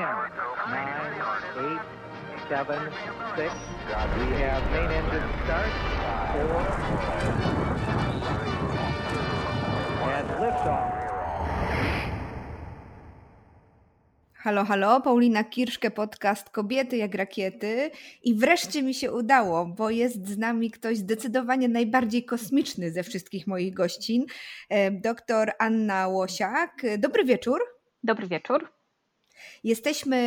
10, 9, 8, 7, 6. We have main engine start. 4. And liftoff. Halo, halo, Paulina Kirszke, podcast Kobiety jak rakiety. I wreszcie mi się udało, bo jest z nami ktoś zdecydowanie najbardziej kosmiczny ze wszystkich moich gościn, e, dr Anna Łosiak. Dobry wieczór. Dobry wieczór. Jesteśmy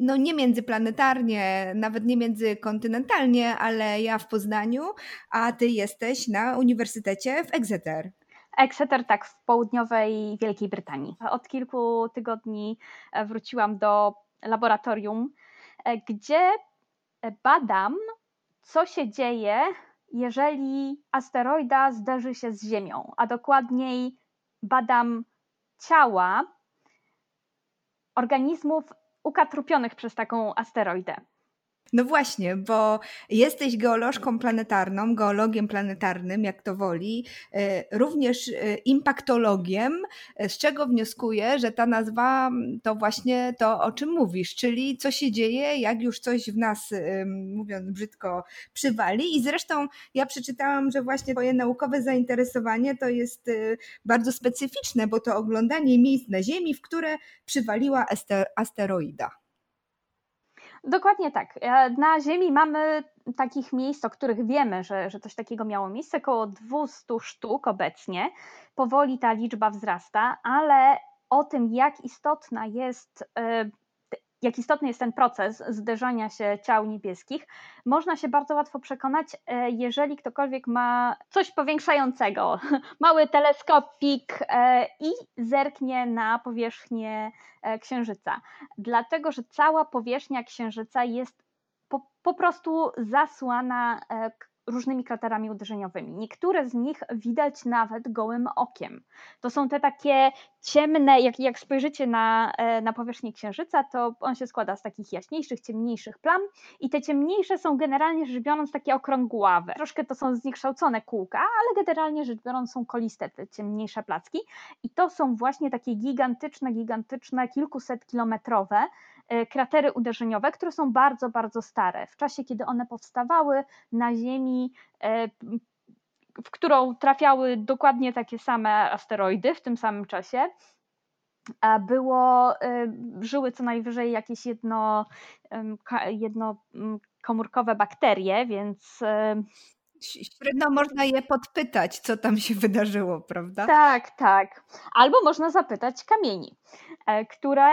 no nie międzyplanetarnie, nawet nie międzykontynentalnie, ale ja w Poznaniu, a ty jesteś na Uniwersytecie w Exeter. Exeter, tak, w południowej Wielkiej Brytanii. Od kilku tygodni e, wróciłam do laboratorium, e, gdzie badam, co się dzieje, jeżeli asteroida zderzy się z Ziemią, a dokładniej badam ciała organizmów ukatrupionych przez taką asteroidę. No właśnie, bo jesteś geolożką planetarną, geologiem planetarnym, jak to woli, e, również e, impaktologiem, e, z czego wnioskuję, że ta nazwa to właśnie to, o czym mówisz, czyli co się dzieje, jak już coś w nas, mówiąc brzydko, przywali. I zresztą ja przeczytałam, że właśnie twoje naukowe zainteresowanie to jest bardzo specyficzne, bo to oglądanie miejsc na Ziemi, w które przywaliła asteroida. Dokładnie tak. E, na Ziemi mamy takich miejsc, o których wiemy, że, że coś takiego miało miejsce, około 200 sztuk obecnie. Powoli ta liczba wzrasta, ale o tym, jak istotna jest e, jak istotny jest ten proces zderzania się ciał niebieskich, można się bardzo łatwo przekonać, e, jeżeli ktokolwiek ma coś powiększającego, mały teleskopik e, i zerknie na powierzchnię e, Księżyca. Dlatego, że cała powierzchnia Księżyca jest po, po prostu zasłana różnymi kraterami uderzeniowymi. Niektóre z nich widać nawet gołym okiem. To są te takie ciemne, jak, jak spojrzycie na, e, na powierzchnię Księżyca, to on się składa z takich jaśniejszych, ciemniejszych plam i te ciemniejsze są generalnie rzecz biorąc takie okrągławe. Troszkę to są zniekształcone kółka, ale generalnie rzecz biorąc są koliste te ciemniejsze placki i to są właśnie takie gigantyczne, gigantyczne, kilkuset kilometrowe kratery uderzeniowe, które są bardzo, bardzo stare. W czasie, kiedy one powstawały na Ziemi, e, w którą trafiały dokładnie takie same asteroidy w tym samym czasie, było, e, żyły co najwyżej jakieś jedno, jednokomórkowe bakterie, więc Średnio można je podpytać, co tam się wydarzyło, prawda? Tak, tak. Albo można zapytać kamieni, które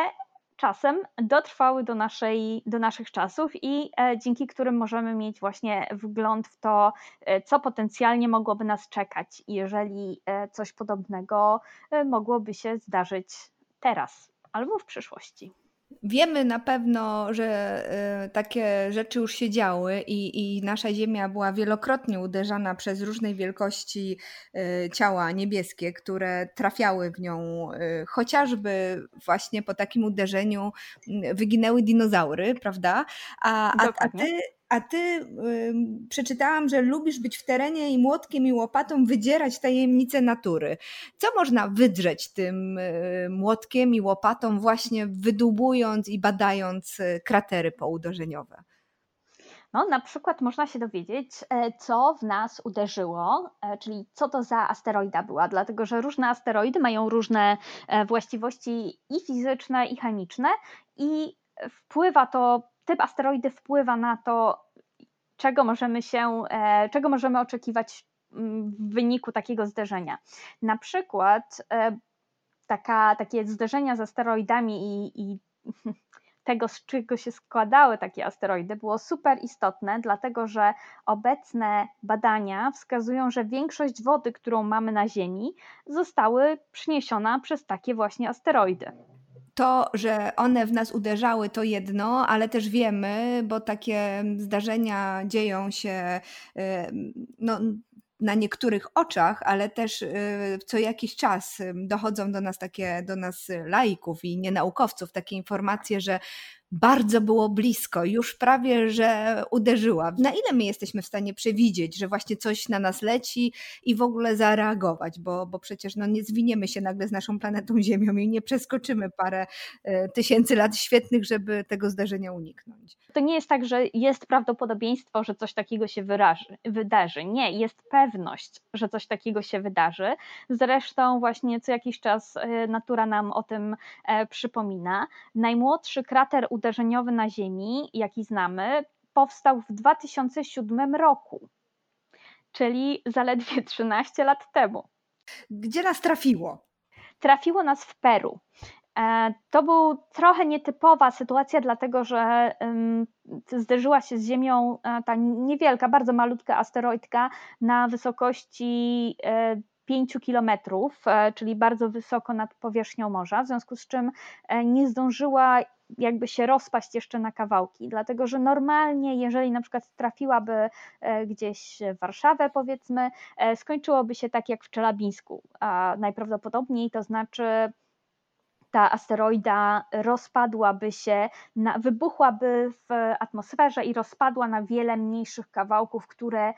czasem dotrwały do, naszej, do naszych czasów i e, dzięki którym możemy mieć właśnie wgląd w to, e, co potencjalnie mogłoby nas czekać, jeżeli e, coś podobnego mogłoby się zdarzyć teraz albo w przyszłości. Wiemy na pewno, że y, takie rzeczy już się działy i, i nasza Ziemia była wielokrotnie uderzana przez różnej wielkości y, ciała niebieskie, które trafiały w nią. Y, chociażby właśnie po takim uderzeniu wyginęły dinozaury, prawda? A, a, a ty a ty y, przeczytałam, że lubisz być w terenie i młotkiem i łopatą wydzierać tajemnice natury. Co można wydrzeć tym y, młotkiem i łopatą, właśnie wydłubując i badając y, kratery pouderzeniowe? No, na przykład można się dowiedzieć, e, co w nas uderzyło, e, czyli co to za asteroida była, dlatego że różne asteroidy mają różne e, właściwości i fizyczne, i chemiczne, i wpływa to typ asteroidy wpływa na to, czego możemy się, e, czego możemy oczekiwać mm, w wyniku takiego zderzenia. Na przykład e, taka, takie zderzenia z asteroidami i, i tego, z czego się składały takie asteroidy, było super istotne, dlatego że obecne badania wskazują, że większość wody, którą mamy na Ziemi, zostały przyniesiona przez takie właśnie asteroidy to, że one w nas uderzały, to jedno, ale też wiemy, bo takie zdarzenia dzieją się no, na niektórych oczach, ale też y, co jakiś czas dochodzą do nas takie, do nas laików i nienaukowców takie informacje, że bardzo było blisko, już prawie, że uderzyła. Na ile my jesteśmy w stanie przewidzieć, że właśnie coś na nas leci i w ogóle zareagować, bo, bo przecież no, nie zwiniemy się nagle z naszą planetą Ziemią i nie przeskoczymy parę e, tysięcy lat świetnych, żeby tego zdarzenia uniknąć. To nie jest tak, że jest prawdopodobieństwo, że coś takiego się wyraży, wydarzy. Nie, jest pewność, że coś takiego się wydarzy. Zresztą właśnie co jakiś czas e, natura nam o tym e, przypomina. Najmłodszy krater uderzeniowy na Ziemi, jaki znamy, powstał w 2007 roku, czyli zaledwie 13 lat temu. Gdzie nas trafiło? Trafiło nas w Peru. E, to był trochę nietypowa sytuacja, dlatego że zderzyła się z Ziemią e, ta niewielka, bardzo malutka asteroidka na wysokości 5 e, kilometrów, czyli bardzo wysoko nad powierzchnią morza, w związku z czym nie zdążyła jakby się rozpaść jeszcze na kawałki, dlatego że normalnie, jeżeli na przykład trafiłaby gdzieś w Warszawę, powiedzmy, skończyłoby się tak jak w Czelabińsku, a najprawdopodobniej to znaczy ta asteroida rozpadłaby się, na, wybuchłaby w atmosferze i rozpadła na wiele mniejszych kawałków, które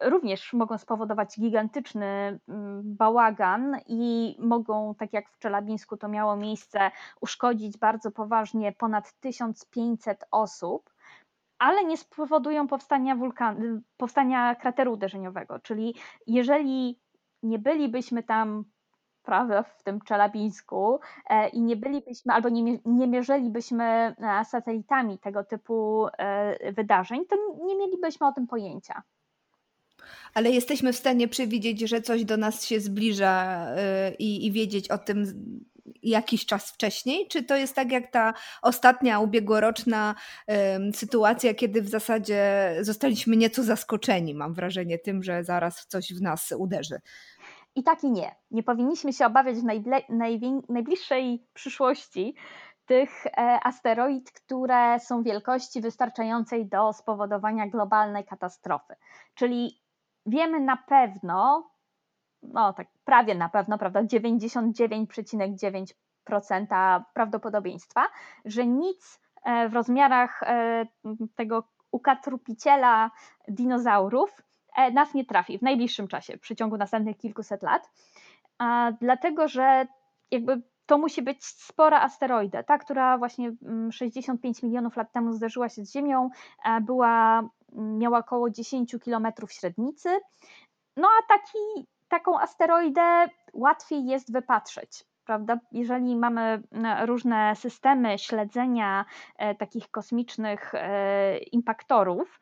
również mogą spowodować gigantyczny mm, bałagan i mogą, tak jak w Czelabińsku to miało miejsce, uszkodzić bardzo poważnie ponad 1500 osób, ale nie spowodują powstania, wulkan, powstania krateru uderzeniowego. Czyli jeżeli nie bylibyśmy tam prawda, w tym Czelabińsku e, i nie bylibyśmy albo nie, nie mierzylibyśmy e, satelitami tego typu e, wydarzeń, to nie mielibyśmy o tym pojęcia. Ale jesteśmy w stanie przewidzieć, że coś do nas się zbliża i, i wiedzieć o tym jakiś czas wcześniej? Czy to jest tak jak ta ostatnia ubiegłoroczna sytuacja, kiedy w zasadzie zostaliśmy nieco zaskoczeni, mam wrażenie, tym, że zaraz coś w nas uderzy? I tak i nie. Nie powinniśmy się obawiać w najbliższej przyszłości tych e, asteroid, które są wielkości wystarczającej do spowodowania globalnej katastrofy. Czyli wiemy na pewno, no tak prawie na pewno, prawda, 99,9% prawdopodobieństwa, że nic e, w rozmiarach e, tego ukatrupiciela dinozaurów E, nas nie trafi w najbliższym czasie, w przeciągu następnych kilkuset lat, dlatego że jakby to musi być spora asteroida, ta, która właśnie 65 mm, milionów lat temu zderzyła się z Ziemią, była, miała około 10 kilometrów średnicy. No a taki, taką asteroidę łatwiej jest wypatrzeć. Prawda? Jeżeli mamy różne systemy śledzenia e, takich kosmicznych impaktorów,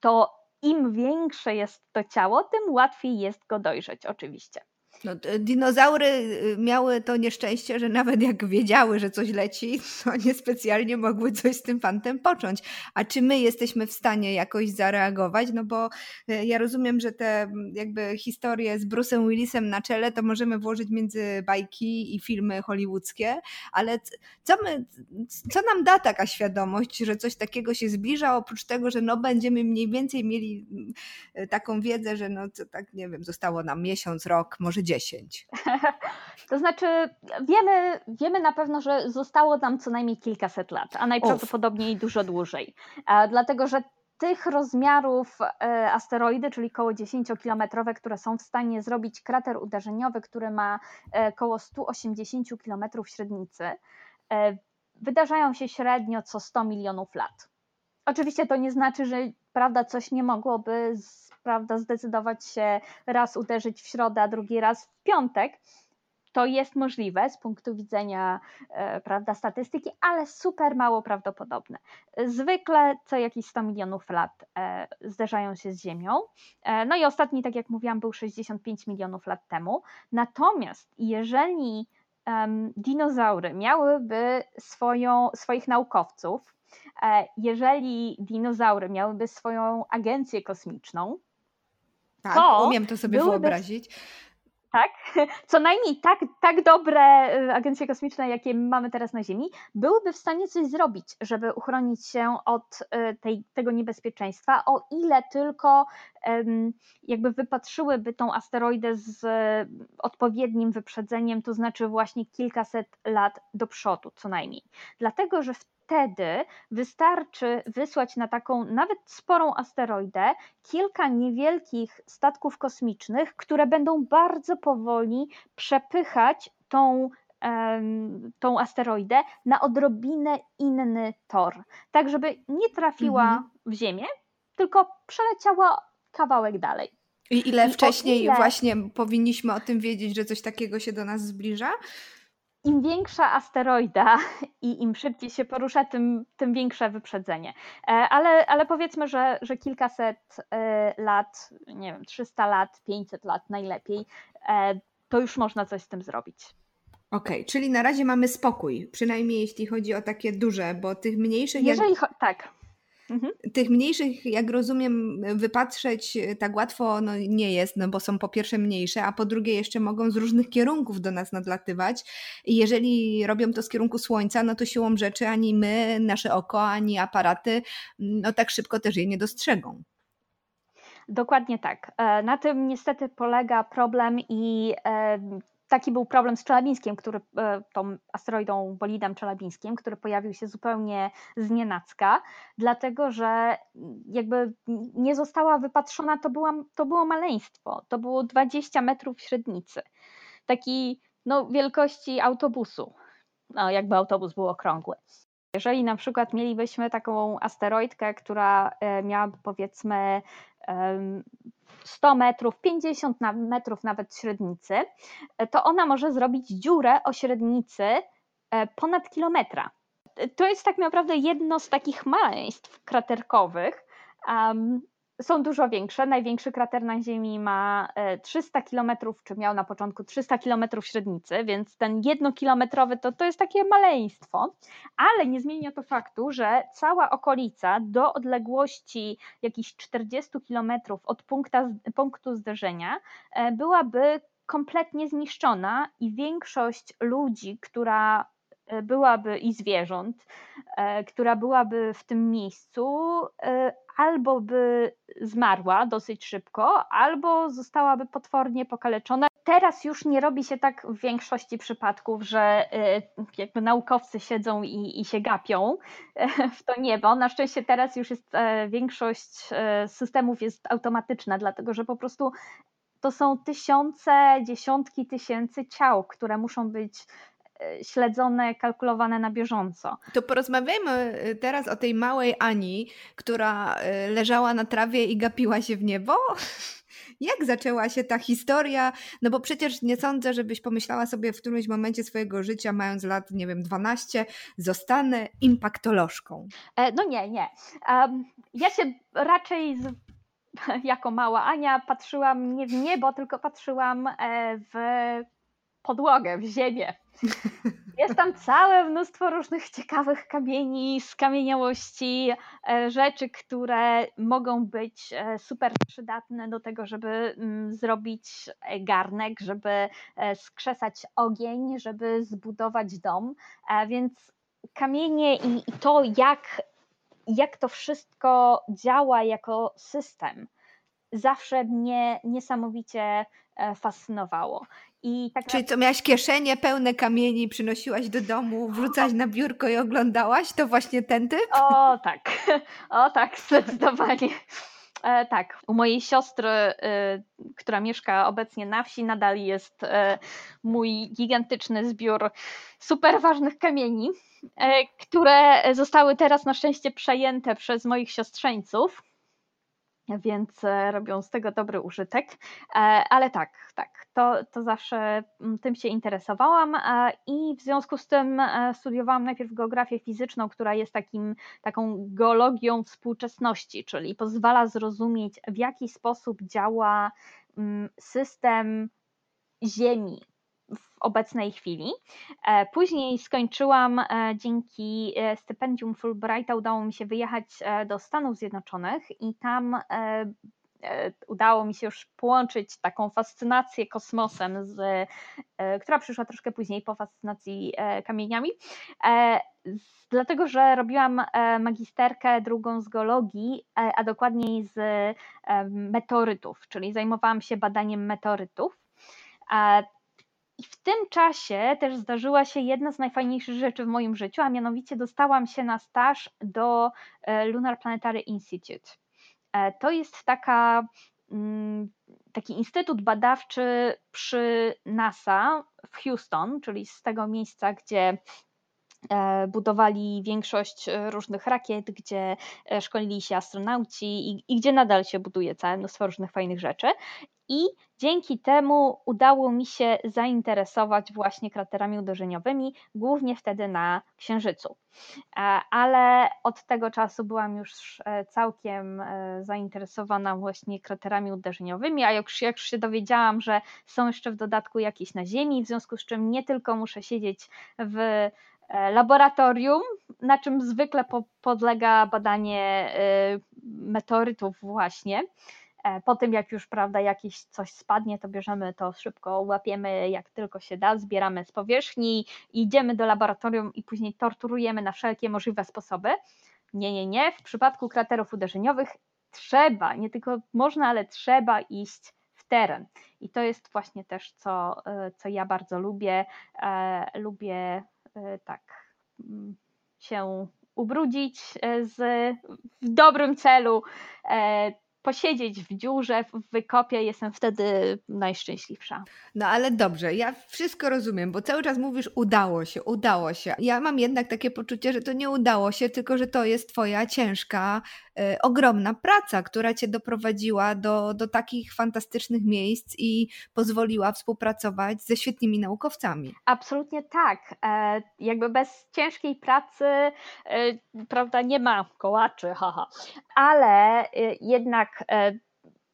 to im większe jest to ciało, tym łatwiej jest go dojrzeć, oczywiście. No, dinozaury y, miały to nieszczęście, że nawet jak wiedziały, że coś leci, to niespecjalnie mogły coś z tym fantem począć. A czy my jesteśmy w stanie jakoś zareagować? No bo y, ja rozumiem, że te jakby historie z Bruce'em Willisem na czele to możemy włożyć między bajki i filmy hollywoodzkie, ale co, my, co nam da taka świadomość, że coś takiego się zbliża, oprócz tego, że no będziemy mniej więcej mieli taką wiedzę, że no tak, nie wiem, zostało nam miesiąc, rok, może 10? To znaczy, wiemy, wiemy na pewno, że zostało nam co najmniej kilkaset lat, a najprawdopodobniej Uf. dużo dłużej. Dlatego, że tych rozmiarów e, asteroidy, czyli około 10-kilometrowe, które są w stanie zrobić krater uderzeniowy, który ma około 180 km średnicy, e, wydarzają się średnio co 100 milionów lat. Oczywiście to nie znaczy, że prawda, coś nie mogłoby z prawda, zdecydować się raz uderzyć w środę, a drugi raz w piątek. To jest możliwe z punktu widzenia e, prawda, statystyki, ale super mało prawdopodobne. Zwykle co jakieś 100 milionów lat e, zderzają się z Ziemią. E, no i ostatni, tak jak mówiłam, był 65 milionów lat temu. Natomiast jeżeli dinozaury miałyby swoją, swoich naukowców, jeżeli dinozaury miałyby swoją agencję kosmiczną, tak, to umiem to sobie wyobrazić. Tak, co najmniej tak, tak dobre y, agencje kosmiczne, jakie mamy teraz na Ziemi, byłyby w stanie coś zrobić, żeby uchronić się od y, tej, tego niebezpieczeństwa, o ile tylko jakby wypatrzyłyby tą asteroidę z odpowiednim wyprzedzeniem, to znaczy właśnie kilkaset lat do przodu co najmniej. Dlatego, że wtedy wystarczy wysłać na taką nawet sporą asteroidę kilka niewielkich statków kosmicznych, które będą bardzo powoli przepychać tą tą asteroidę na odrobinę inny tor, tak żeby nie trafiła mhm. w Ziemię, tylko przeleciała kawałek dalej. I ile I wcześniej ile... właśnie powinniśmy o tym wiedzieć, że coś takiego się do nas zbliża? Im większa asteroida i im szybciej się porusza, tym, tym większe wyprzedzenie. E, ale, ale powiedzmy, że, że kilkaset e, lat, nie wiem, 300 lat, 500 lat najlepiej, e, to już można coś z tym zrobić. Okej, okay, czyli na razie mamy spokój, przynajmniej jeśli chodzi o takie duże, bo tych mniejszych. Jeżeli jak, tak. Mhm. Tych mniejszych, jak rozumiem, wypatrzeć tak łatwo no, nie jest, no bo są po pierwsze mniejsze, a po drugie jeszcze mogą z różnych kierunków do nas nadlatywać. I jeżeli robią to z kierunku słońca, no to siłą rzeczy ani my, nasze oko, ani aparaty, no tak szybko też je nie dostrzegą. Dokładnie tak. E, na tym niestety polega problem i e, taki był problem z Czelabińskim, który, e, tą asteroidą bolidem Czelabińskim, który pojawił się zupełnie z nienacka, dlatego że jakby nie została wypatrzona, to, była, to było maleństwo, to było 20 metrów średnicy, taki no, wielkości autobusu, no, jakby autobus był okrągły. Jeżeli na przykład mielibyśmy taką asteroidkę, która e, miałaby powiedzmy 100 metrów, 50 metrów nawet średnicy, to ona może zrobić dziurę o średnicy e, ponad kilometra. To jest tak naprawdę jedno z takich maleństw kraterkowych, są dużo większe. Największy krater na Ziemi ma 300 e, km, czy miał na początku 300 km średnicy, więc ten jednokilometrowy to, to jest takie maleństwo, ale nie zmienia to faktu, że cała okolica do odległości jakichś 40 km od punkta, punktu zderzenia e, byłaby kompletnie zniszczona i większość ludzi, która e, byłaby i zwierząt, która byłaby w tym miejscu, albo by zmarła dosyć szybko, albo zostałaby potwornie pokaleczona. Teraz już nie robi się tak w większości przypadków, że y, jakby naukowcy siedzą i, i się gapią w to niebo. Na szczęście teraz już jest e, większość e, systemów jest automatyczna, dlatego że po prostu to są tysiące, dziesiątki tysięcy ciał, które muszą być śledzone, kalkulowane na bieżąco. To porozmawiajmy e, teraz o tej małej Ani, która e, leżała na trawie i gapiła się w niebo. Jak zaczęła się ta historia? No bo przecież nie sądzę, żebyś pomyślała sobie w którymś momencie swojego życia, mając lat, nie wiem, 12, zostanę impaktolożką. No nie, nie. Ja się raczej z, jako mała Ania patrzyłam nie w niebo, tylko patrzyłam w podłogę, w ziemię. Jest tam całe mnóstwo różnych ciekawych kamieni, skamieniałości, e, rzeczy, które mogą być e, super przydatne do tego, żeby mm, zrobić e, garnek, żeby skrzesać ogień, żeby zbudować dom. Więc kamienie i to, jak, jak to wszystko działa jako system, zawsze mnie niesamowicie fascynowało. I tak Czyli co, miałaś kieszenie pełne kamieni, przynosiłaś do domu, wrzucałaś na biurko i oglądałaś? To właśnie ten typ? O tak, o tak, zdecydowanie. E, tak, u mojej siostry, y, która mieszka obecnie na wsi, nadal jest y, mój gigantyczny zbiór super ważnych kamieni, y, które zostały teraz na szczęście przejęte przez moich siostrzeńców więc e, robią z tego dobry użytek. E, ale tak, tak, to, to zawsze tym się interesowałam i w związku z tym e, studiowałam najpierw geografię fizyczną, która jest takim, taką geologią współczesności, czyli pozwala zrozumieć, w jaki sposób działa system Ziemi, w obecnej chwili. E, później skończyłam e, dzięki e, stypendium Fulbrighta, udało mi się wyjechać do Stanów Zjednoczonych i tam udało mi się już połączyć taką fascynację kosmosem, z, która przyszła troszkę później po fascynacji kamieniami, dlatego że robiłam magisterkę drugą z geologii, a dokładniej z meteorytów, czyli zajmowałam się badaniem meteorytów. I w tym czasie też zdarzyła się jedna z najfajniejszych rzeczy w moim życiu, a mianowicie dostałam się na staż do e, Lunar Planetary Institute. E, to jest taka, mm, taki instytut badawczy przy NASA w Houston, czyli z tego miejsca, gdzie e, budowali większość różnych rakiet, gdzie szkolili się astronauci i, i, gdzie nadal się buduje całe mnóstwo różnych fajnych rzeczy i dzięki temu udało mi się zainteresować właśnie kraterami uderzeniowymi, głównie wtedy na Księżycu. E, ale od tego czasu byłam już e, całkiem e, zainteresowana właśnie kraterami uderzeniowymi, a jak jak już się dowiedziałam, że są jeszcze w dodatku jakieś na Ziemi, w związku z czym nie tylko muszę siedzieć w laboratorium, na czym zwykle podlega badanie meteorytów właśnie, po tym, jak już prawda, jakieś coś spadnie, to bierzemy to szybko, łapiemy jak tylko się da, zbieramy z powierzchni, idziemy do laboratorium i później torturujemy na wszelkie możliwe sposoby. Nie, nie, nie. W przypadku kraterów uderzeniowych trzeba, nie tylko można, ale trzeba iść w teren. I to jest właśnie też, co, e, co ja bardzo lubię. E, lubię tak mm, się ubrudzić z, w dobrym celu, posiedzieć w dziurze, w wykopie, jestem wtedy najszczęśliwsza. No ale dobrze, ja wszystko rozumiem, bo cały czas mówisz udało się, udało się. Ja mam jednak takie poczucie, że to nie udało się, tylko że to jest twoja ciężka, y, ogromna praca, która cię doprowadziła do, do takich fantastycznych miejsc i pozwoliła współpracować ze świetnymi naukowcami. Absolutnie tak. E, jakby bez ciężkiej pracy, e, prawda, nie ma kołaczy, haha. Ale e, jednak E,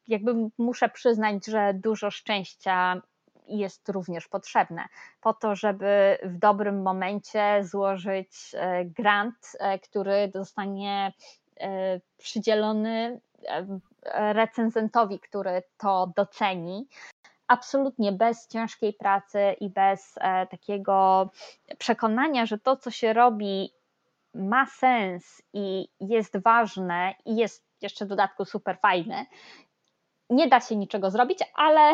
jakby muszę przyznać, że dużo szczęścia jest również potrzebne po to, żeby w dobrym momencie złożyć e, grant, e, który zostanie przydzielony recenzentowi, który to doceni. Absolutnie bez ciężkiej pracy i bez takiego przekonania, że to, co się robi, ma sens i jest ważne i jest jeszcze w dodatku super fajne. Nie da się niczego zrobić, ale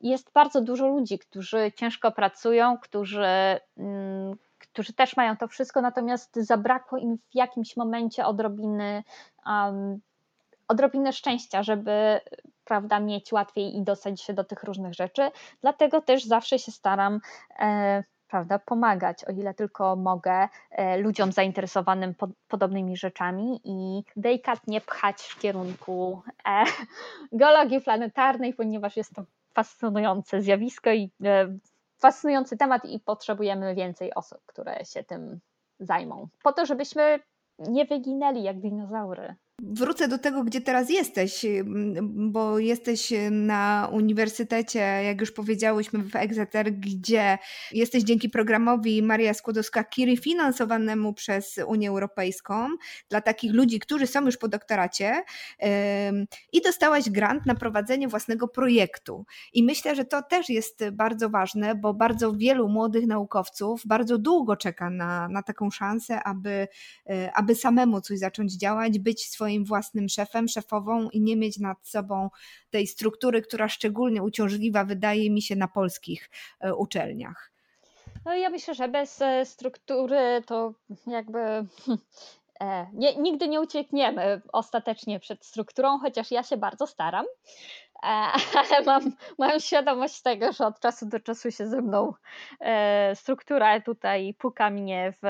jest bardzo dużo ludzi, którzy ciężko pracują, którzy, mm, którzy też mają to wszystko, natomiast zabrakło im w jakimś momencie odrobiny, um, odrobiny szczęścia, żeby prawda, mieć łatwiej i dostać się do tych różnych rzeczy. Dlatego też zawsze się staram e, prawda, pomagać, o ile tylko mogę, e, ludziom zainteresowanym pod, podobnymi rzeczami i delikatnie pchać w kierunku e, geologii planetarnej, ponieważ jest to fascynujące zjawisko i e, fascynujący temat i potrzebujemy więcej osób, które się tym zajmą. Po to, żebyśmy nie wyginęli jak dinozaury. Wrócę do tego, gdzie teraz jesteś, bo jesteś na uniwersytecie, jak już powiedziałyśmy, w Exeter, gdzie jesteś dzięki programowi Maria Skłodowska-Curie finansowanemu przez Unię Europejską dla takich ludzi, którzy są już po doktoracie i dostałaś grant na prowadzenie własnego projektu. I myślę, że to też jest bardzo ważne, bo bardzo wielu młodych naukowców bardzo długo czeka na, na taką szansę, aby, e, aby samemu coś zacząć działać, być swoim swoim własnym szefem, szefową i nie mieć nad sobą tej struktury, która szczególnie uciążliwa wydaje mi się na polskich e, uczelniach. No ja myślę, że bez e, struktury to jakby e, nie, nigdy nie uciekniemy ostatecznie przed strukturą, chociaż ja się bardzo staram. ale mam, mam świadomość tego, że od czasu do czasu się ze mną struktura tutaj puka mnie w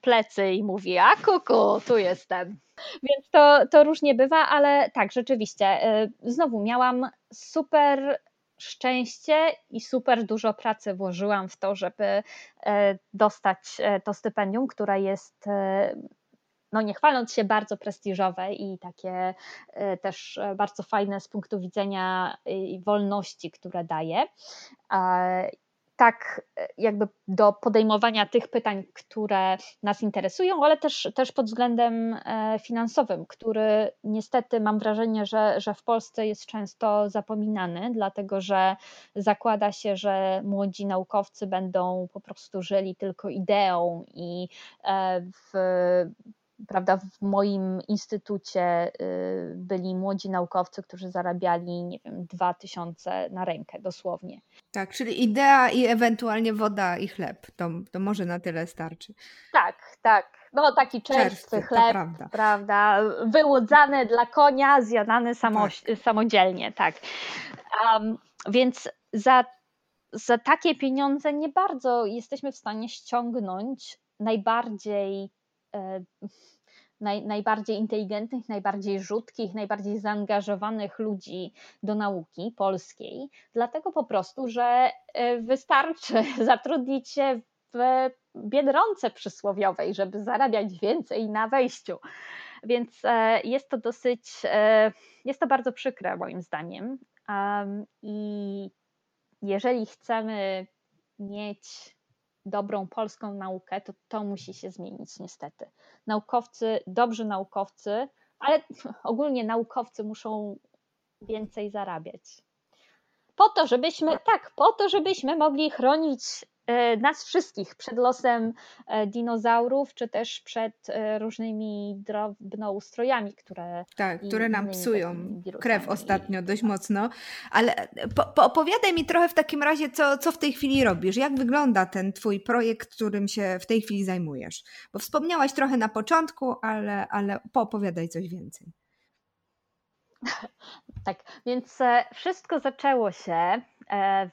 plecy i mówi, a kuku, tu jestem. Więc to, to różnie bywa, ale tak, rzeczywiście. Znowu miałam super szczęście i super dużo pracy włożyłam w to, żeby dostać to stypendium, które jest no nie chwaląc się, bardzo prestiżowe i takie też bardzo fajne z punktu widzenia wolności, które daje. tak e, jakby do podejmowania tych pytań, które nas interesują, ale też, też pod względem e, finansowym, który niestety mam wrażenie, że, że w Polsce jest często zapominany, dlatego że zakłada się, że młodzi naukowcy będą po prostu żyli tylko ideą i e, w prawda, w moim instytucie y, byli młodzi naukowcy, którzy zarabiali, nie wiem, dwa tysiące na rękę dosłownie. Tak, czyli idea i ewentualnie woda i chleb, to, to może na tyle starczy. Tak, tak. No taki czerwcy, czerwcy chleb, prawda. prawda, wyłudzany dla konia, zjadany samo, tak. samodzielnie, tak. Um, więc za, za takie pieniądze nie bardzo jesteśmy w stanie ściągnąć najbardziej naj, najbardziej inteligentnych, najbardziej rzutkich, najbardziej zaangażowanych ludzi do nauki polskiej, dlatego po prostu, że e, wystarczy zatrudnić się w biedronce przysłowiowej, żeby zarabiać więcej na wejściu. Więc e, jest to dosyć, jest to bardzo przykre moim zdaniem. I jeżeli chcemy mieć dobrą polską naukę, to to musi się zmienić niestety. Naukowcy, dobrzy naukowcy, ale ogólnie naukowcy muszą więcej zarabiać. Po to, żebyśmy, tak, po to, żebyśmy mogli chronić nas wszystkich przed losem e, dinozaurów, czy też przed e, różnymi drobnoustrojami, które. Tak, które nam psują krew ostatnio dość mocno. Ale po, po opowiadaj mi trochę w takim razie, co, co w tej chwili robisz. Jak wygląda ten Twój projekt, którym się w tej chwili zajmujesz? Bo wspomniałaś trochę na początku, ale, ale poopowiadaj coś więcej. Tak, więc wszystko zaczęło się E,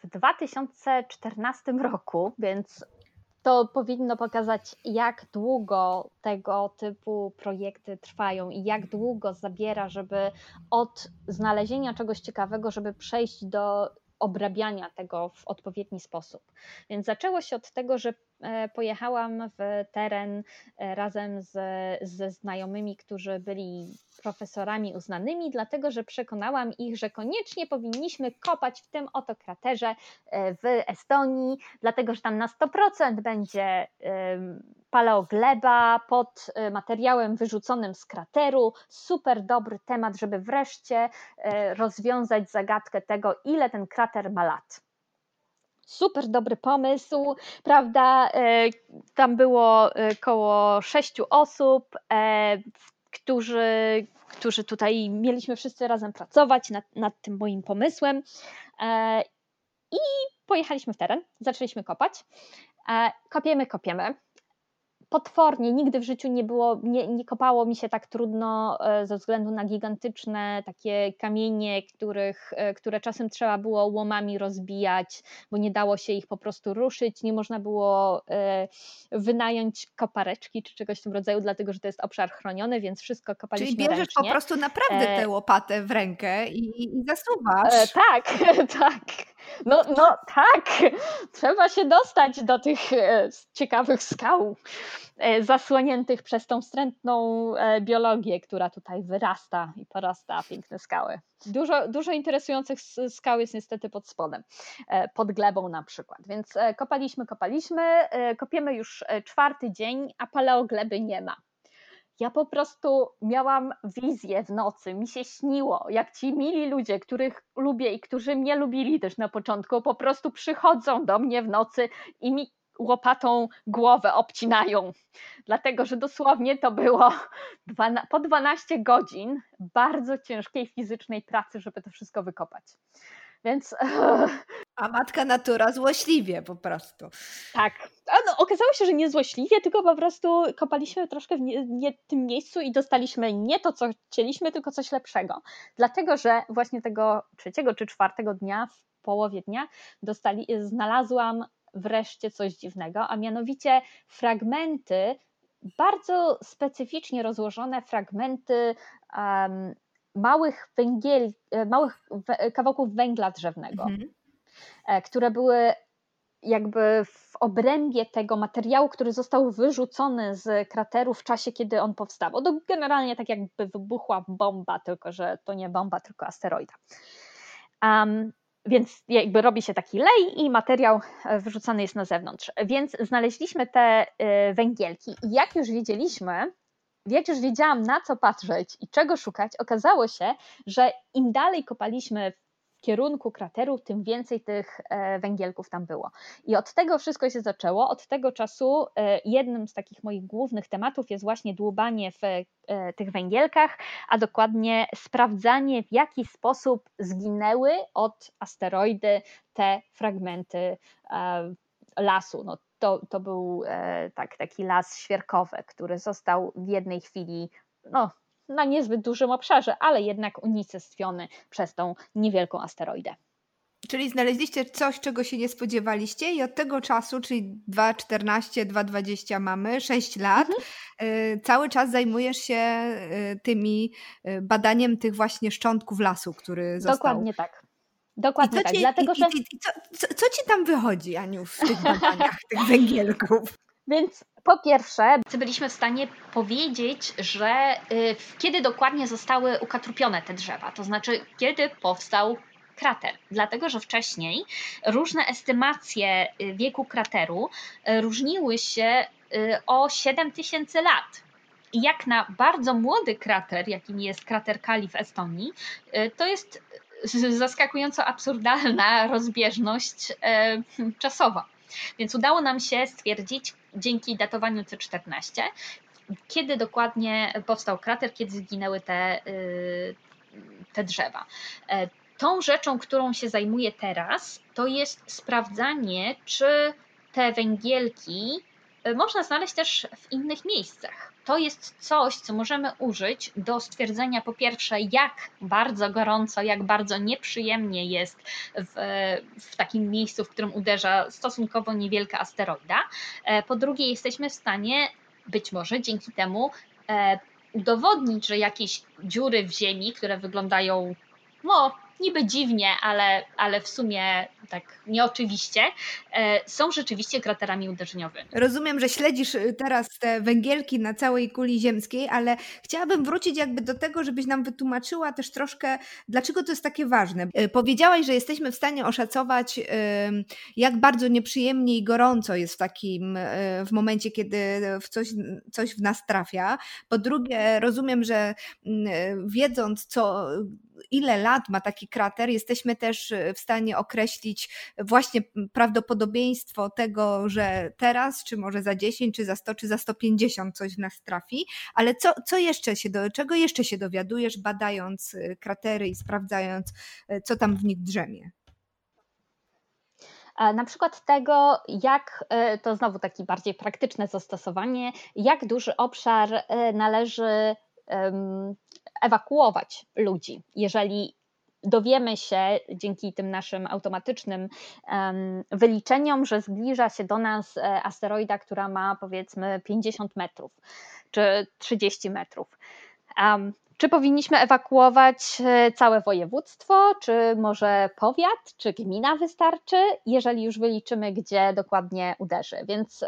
w 2014 roku, więc to powinno pokazać, jak długo tego typu projekty trwają i jak długo zabiera, żeby od znalezienia czegoś ciekawego, żeby przejść do obrabiania tego w odpowiedni sposób. Więc zaczęło się od tego, że e, pojechałam w teren e, razem z, ze znajomymi, którzy byli profesorami uznanymi, dlatego że przekonałam ich, że koniecznie powinniśmy kopać w tym oto kraterze e, w Estonii, dlatego że tam na 100% będzie paleogleba pod e, materiałem wyrzuconym z krateru. Super dobry temat, żeby wreszcie e, rozwiązać zagadkę tego, ile ten krater ma lat super dobry pomysł, prawda? Tam było około sześciu osób, którzy, którzy tutaj mieliśmy wszyscy razem pracować nad, nad tym moim pomysłem. E, I pojechaliśmy w teren, zaczęliśmy kopać. E, kopiemy, kopiemy potwornie, nigdy w życiu nie było, nie, nie kopało mi się tak trudno e, ze względu na gigantyczne takie kamienie, których, e, które czasem trzeba było łomami rozbijać, bo nie dało się ich po prostu ruszyć, nie można było e, wynająć kopareczki czy czegoś w tym rodzaju, dlatego że to jest obszar chroniony, więc wszystko kopaliśmy Czyli bierzesz ręcznie. po prostu naprawdę tę łopatę w rękę i, i zasuwasz. tak, tak. No, no tak, trzeba się dostać do tych ciekawych skał. E, zasłoniętych przez tą wstrętną e, biologię, która tutaj wyrasta i porasta piękne skały. Dużo, dużo interesujących skał jest niestety pod spodem, e, pod glebą na przykład. Więc kopaliśmy, kopaliśmy, kopiemy już czwarty dzień, a paleogleby nie ma. Ja po prostu miałam wizję w nocy, mi się śniło, jak ci mili ludzie, których lubię i którzy mnie lubili też na początku, po prostu przychodzą do mnie w nocy i mi łopatą głowę obcinają, dlatego że dosłownie to było po 12 godzin bardzo ciężkiej fizycznej pracy, żeby to wszystko wykopać. Więc. A matka natura złośliwie po prostu. Tak. No, okazało się, że nie złośliwie, tylko po prostu kopaliśmy troszkę w nie, nie tym miejscu i dostaliśmy nie to, co chcieliśmy, tylko coś lepszego. Dlatego, że właśnie tego trzeciego czy czwartego dnia, w połowie dnia, dostali, znalazłam wreszcie coś dziwnego, a mianowicie fragmenty, bardzo specyficznie rozłożone fragmenty um, małych węgiel, e, małych kawałków węgla drzewnego, mhm. E, które były jakby w obrębie tego materiału, który został wyrzucony z krateru w czasie, kiedy on powstał. To generalnie tak jakby wybuchła bomba, tylko że to nie bomba, tylko asteroida. Um, więc jakby robi się taki lej i materiał e, wyrzucany jest na zewnątrz. Więc znaleźliśmy te e, węgielki i jak już wiedzieliśmy, jak już wiedziałam na co patrzeć i czego szukać, okazało się, że im dalej kopaliśmy kierunku krateru, tym więcej tych e, węgielków tam było. I od tego wszystko się zaczęło. Od tego czasu e, jednym z takich moich głównych tematów jest właśnie dłubanie w e, tych węgielkach, a dokładnie sprawdzanie, w jaki sposób zginęły od asteroidy te fragmenty lasu. No, to, to był tak, taki las świerkowy, który został w jednej chwili no, na niezbyt dużym obszarze, ale jednak unicestwiony przez tą niewielką asteroidę. Czyli znaleźliście coś, czego się nie spodziewaliście, i od tego czasu, czyli 2,14, 2,20 mamy, 6 lat, mhm. Y, cały czas zajmujesz się y, tymi y, badaniem tych właśnie szczątków lasu, który został. Dokładnie tak. Dokładnie tak. Ci, Dlatego, i, że... I, co, co, co, ci tam wychodzi, Aniu, w tych badaniach, tych węgielków? Więc po pierwsze, byliśmy w stanie powiedzieć, że y, kiedy dokładnie zostały ukatrupione te drzewa, to znaczy kiedy powstał krater, dlatego że wcześniej różne estymacje y, wieku krateru y, różniły się o 7000 lat. I jak na bardzo młody krater, jakim jest krater Kali w Estonii, to jest zaskakująco absurdalna rozbieżność czasowa. Więc udało nam się stwierdzić dzięki datowaniu C14, kiedy dokładnie powstał krater, kiedy zginęły te, y, te drzewa. E, tą rzeczą, którą się zajmuję teraz, to jest sprawdzanie, czy te węgielki można znaleźć też w innych miejscach to jest coś, co możemy użyć do stwierdzenia po pierwsze, jak bardzo gorąco, jak bardzo nieprzyjemnie jest w, w takim miejscu, w którym uderza stosunkowo niewielka asteroida. E, po drugie, jesteśmy w stanie być może dzięki temu e, udowodnić, że jakieś dziury w ziemi, które wyglądają no, niby dziwnie, ale, ale w sumie tak nieoczywiście, e, są rzeczywiście kraterami uderzeniowymi. Rozumiem, że śledzisz y, teraz te węgielki na całej kuli ziemskiej, ale chciałabym wrócić jakby do tego, żebyś nam wytłumaczyła też troszkę, dlaczego to jest takie ważne. E, powiedziałaś, że jesteśmy w stanie oszacować, jak bardzo nieprzyjemnie i gorąco jest w takim, e, w momencie, kiedy w coś, coś w nas trafia. Po drugie, rozumiem, że mm, wiedząc, co ile lat ma taki krater, jesteśmy też e, w stanie określić właśnie prawdopodobieństwo tego, że teraz, czy może za 10, czy za 100, czy za 150 coś w nas trafi, ale co, co jeszcze się, do, czego jeszcze się dowiadujesz, badając e, kratery i sprawdzając, e, co tam w nich drzemie? Na przykład tego, jak to znowu takie bardziej praktyczne zastosowanie, jak duży obszar należy ewakuować ludzi, jeżeli dowiemy się dzięki tym naszym automatycznym wyliczeniom, że zbliża się do nas e, asteroida, która ma powiedzmy 50 metrów czy 30 metrów. Czy powinniśmy ewakuować e, całe województwo, czy może powiat, czy gmina wystarczy, jeżeli już wyliczymy, gdzie dokładnie uderzy? Więc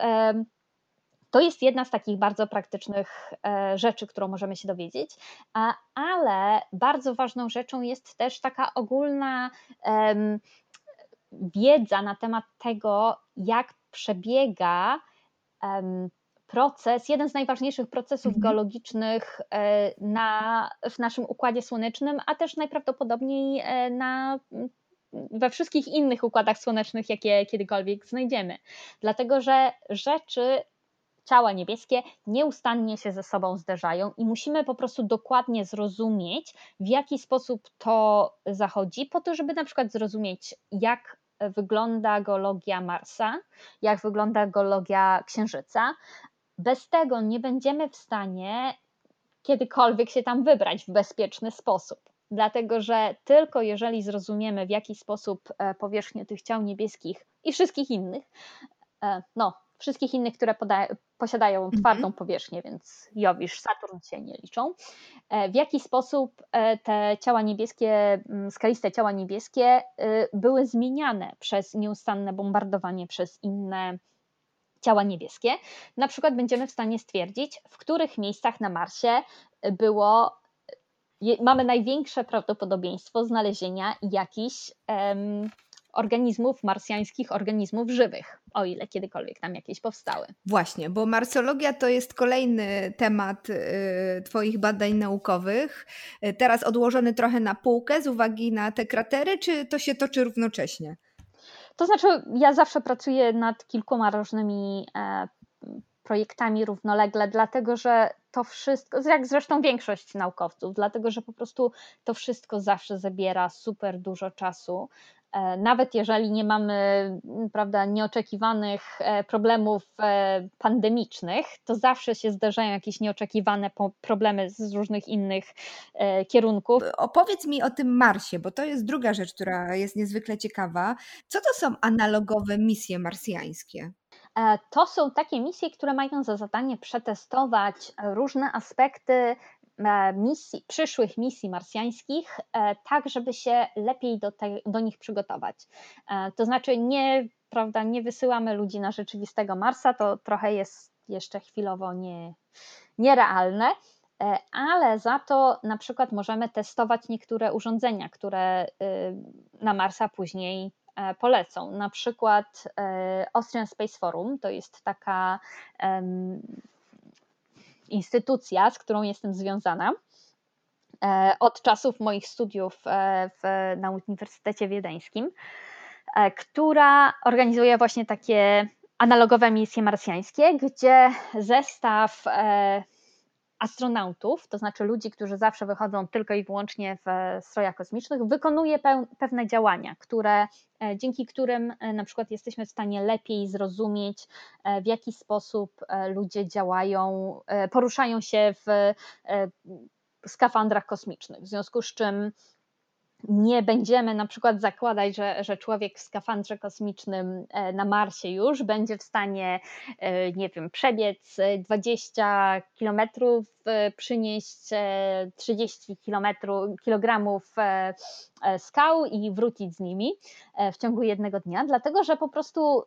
to jest jedna z takich bardzo praktycznych e, rzeczy, którą możemy się dowiedzieć, ale bardzo ważną rzeczą jest też taka ogólna wiedza na temat tego, jak przebiega proces, jeden z najważniejszych procesów mhm. geologicznych e, na, w naszym układzie słonecznym, a też najprawdopodobniej e, na we wszystkich innych układach słonecznych, jakie kiedykolwiek znajdziemy. Dlatego, że rzeczy ciała niebieskie nieustannie się ze sobą zderzają i musimy po prostu dokładnie zrozumieć, w jaki sposób to zachodzi, po to, żeby na przykład zrozumieć, jak wygląda geologia Marsa, jak wygląda geologia Księżyca. Bez tego nie będziemy w stanie kiedykolwiek się tam wybrać w bezpieczny sposób. Dlatego, że tylko jeżeli zrozumiemy, w jaki sposób e, powierzchnie tych ciał niebieskich i wszystkich innych, e, no, wszystkich innych, które posiadają mhm. twardą powierzchnię, więc Jowisz, Saturn się nie liczą. E, w jaki sposób e, te ciała niebieskie, mm, skaliste ciała niebieskie e, były zmieniane przez nieustanne bombardowanie przez inne ciała niebieskie. Na przykład będziemy w stanie stwierdzić, w których miejscach na Marsie było mamy największe prawdopodobieństwo znalezienia jakichś um, organizmów marsjańskich, organizmów żywych, o ile kiedykolwiek tam jakieś powstały. Właśnie, bo marsologia to jest kolejny temat y, Twoich badań naukowych. Y, teraz odłożony trochę na półkę z uwagi na te kratery, czy to się toczy równocześnie? To znaczy, ja zawsze pracuję nad kilkoma różnymi e, projektami równolegle, dlatego że to wszystko, jak zresztą większość naukowców, dlatego że po prostu to wszystko zawsze zabiera super dużo czasu. E, nawet jeżeli nie mamy prawda, nieoczekiwanych e, problemów e, pandemicznych, to zawsze się zdarzają jakieś nieoczekiwane problemy z różnych innych kierunków. Opowiedz mi o tym Marsie, bo to jest druga rzecz, która jest niezwykle ciekawa. Co to są analogowe misje marsjańskie? To są takie misje, które mają za zadanie przetestować różne aspekty E, misji, przyszłych misji marsjańskich, e, tak żeby się lepiej do, te, do nich przygotować. E, to znaczy nie, prawda, nie wysyłamy ludzi na rzeczywistego Marsa, to trochę jest jeszcze chwilowo nie, nierealne, ale za to na przykład możemy testować niektóre urządzenia, które y, na Marsa później polecą. Na przykład Austrian Space Forum to jest taka instytucja, z którą jestem związana e, od czasów moich studiów e, w, na Uniwersytecie Wiedeńskim, e, która organizuje właśnie takie analogowe misje marsjańskie, gdzie zestaw astronautów, to znaczy ludzi, którzy zawsze wychodzą tylko i wyłącznie w strojach kosmicznych, wykonuje pewne działania, które, e, dzięki którym e, na przykład jesteśmy w stanie lepiej zrozumieć, e, w jaki sposób ludzie działają, poruszają się w skafandrach kosmicznych. W związku z czym nie będziemy na przykład zakładać, że, że człowiek w skafandrze kosmicznym e, na Marsie już będzie w stanie, e, nie wiem, przebiec 20 kilometrów, e, przynieść 30 kilogramów skał i wrócić z nimi w ciągu jednego dnia, dlatego że po prostu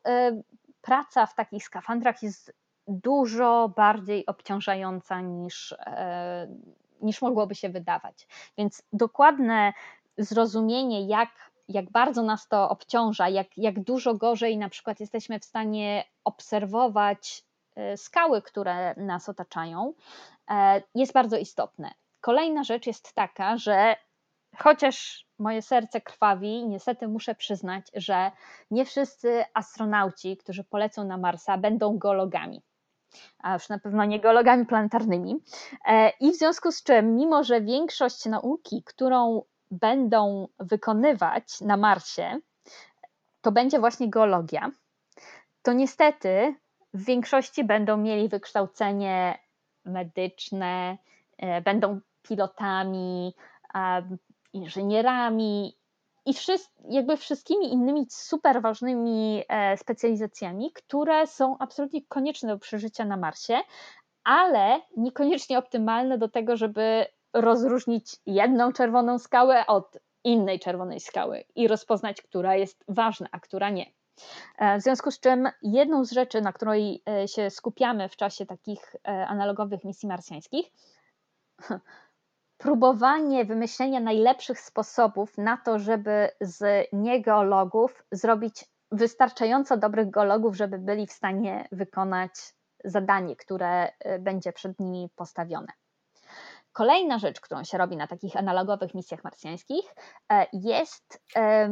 praca w takich skafandrach jest dużo bardziej obciążająca niż, niż mogłoby się wydawać. Więc dokładne zrozumienie, jak, jak bardzo nas to obciąża, jak, jak dużo gorzej na przykład jesteśmy w stanie obserwować e, skały, które nas otaczają, e, jest bardzo istotne. Kolejna rzecz jest taka, że chociaż moje serce krwawi, niestety muszę przyznać, że nie wszyscy astronauci, którzy polecą na Marsa, będą geologami a już na pewno nie geologami planetarnymi. E, I w związku z czym, mimo że większość nauki, którą będą wykonywać na Marsie, to będzie właśnie geologia, to niestety w większości będą mieli wykształcenie medyczne, e, będą pilotami, inżynierami i jakby wszystkimi innymi super ważnymi e, specjalizacjami, które są absolutnie konieczne do przeżycia na Marsie, ale niekoniecznie optymalne do tego, żeby rozróżnić jedną czerwoną skałę od innej czerwonej skały i rozpoznać, która jest ważna, a która nie. E, w związku z czym jedną z rzeczy, na której e, się skupiamy w czasie takich e, analogowych misji marsjańskich, próbowanie wymyślenia najlepszych sposobów na to, żeby z niegeologów zrobić wystarczająco dobrych geologów, żeby byli w stanie wykonać zadanie, które będzie przed nimi postawione. Kolejna rzecz, którą się robi na takich analogowych misjach marsjańskich e, jest...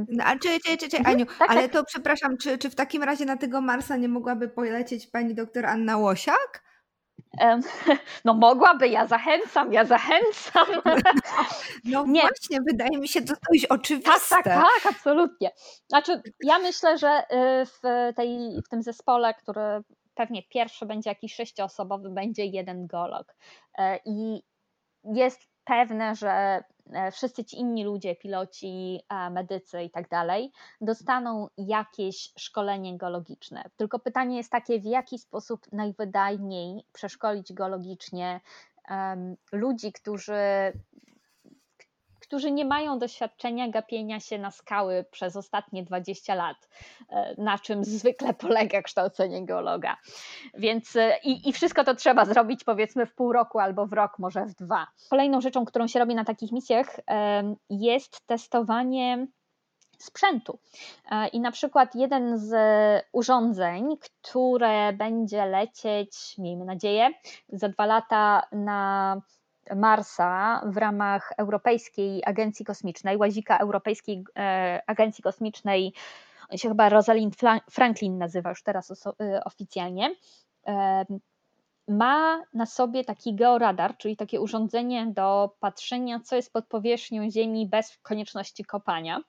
No, a czy, czy, czy, czy mhm, Aniu, tak, ale tak. to przepraszam, czy, czy w takim razie na tego Marsa nie mogłaby polecieć pani doktor Anna Łosiak? No mogłaby, ja zachęcam, ja zachęcam. No, no właśnie, wydaje mi się to dość oczywiste. Tak, tak, tak, absolutnie. Znaczy, ja myślę, że y, w, tej, w tym zespole, który pewnie pierwszy będzie jakiś sześcioosobowy, będzie jeden geolog. E, I jest pewne, że e, wszyscy ci inni ludzie, piloci, medycy i tak dalej, dostaną jakieś szkolenie geologiczne. Tylko pytanie jest takie, w jaki sposób najwydajniej przeszkolić geologicznie ludzi, którzy którzy nie mają doświadczenia gapienia się na skały przez ostatnie 20 lat, e, na czym zwykle polega kształcenie geologa. Więc e, i, i wszystko to trzeba zrobić powiedzmy w pół roku albo w rok, może w dwa. Kolejną rzeczą, którą się robi na takich misjach, jest testowanie sprzętu. E, I na przykład jeden z urządzeń, które będzie lecieć, miejmy nadzieję, za dwa lata na Marsa w ramach Europejskiej Agencji Kosmicznej, łazika Europejskiej e, Agencji Kosmicznej, on się chyba Rosalind Franklin nazywa już teraz e, oficjalnie, ma na sobie taki georadar, czyli takie urządzenie do patrzenia, co jest pod powierzchnią Ziemi bez konieczności kopania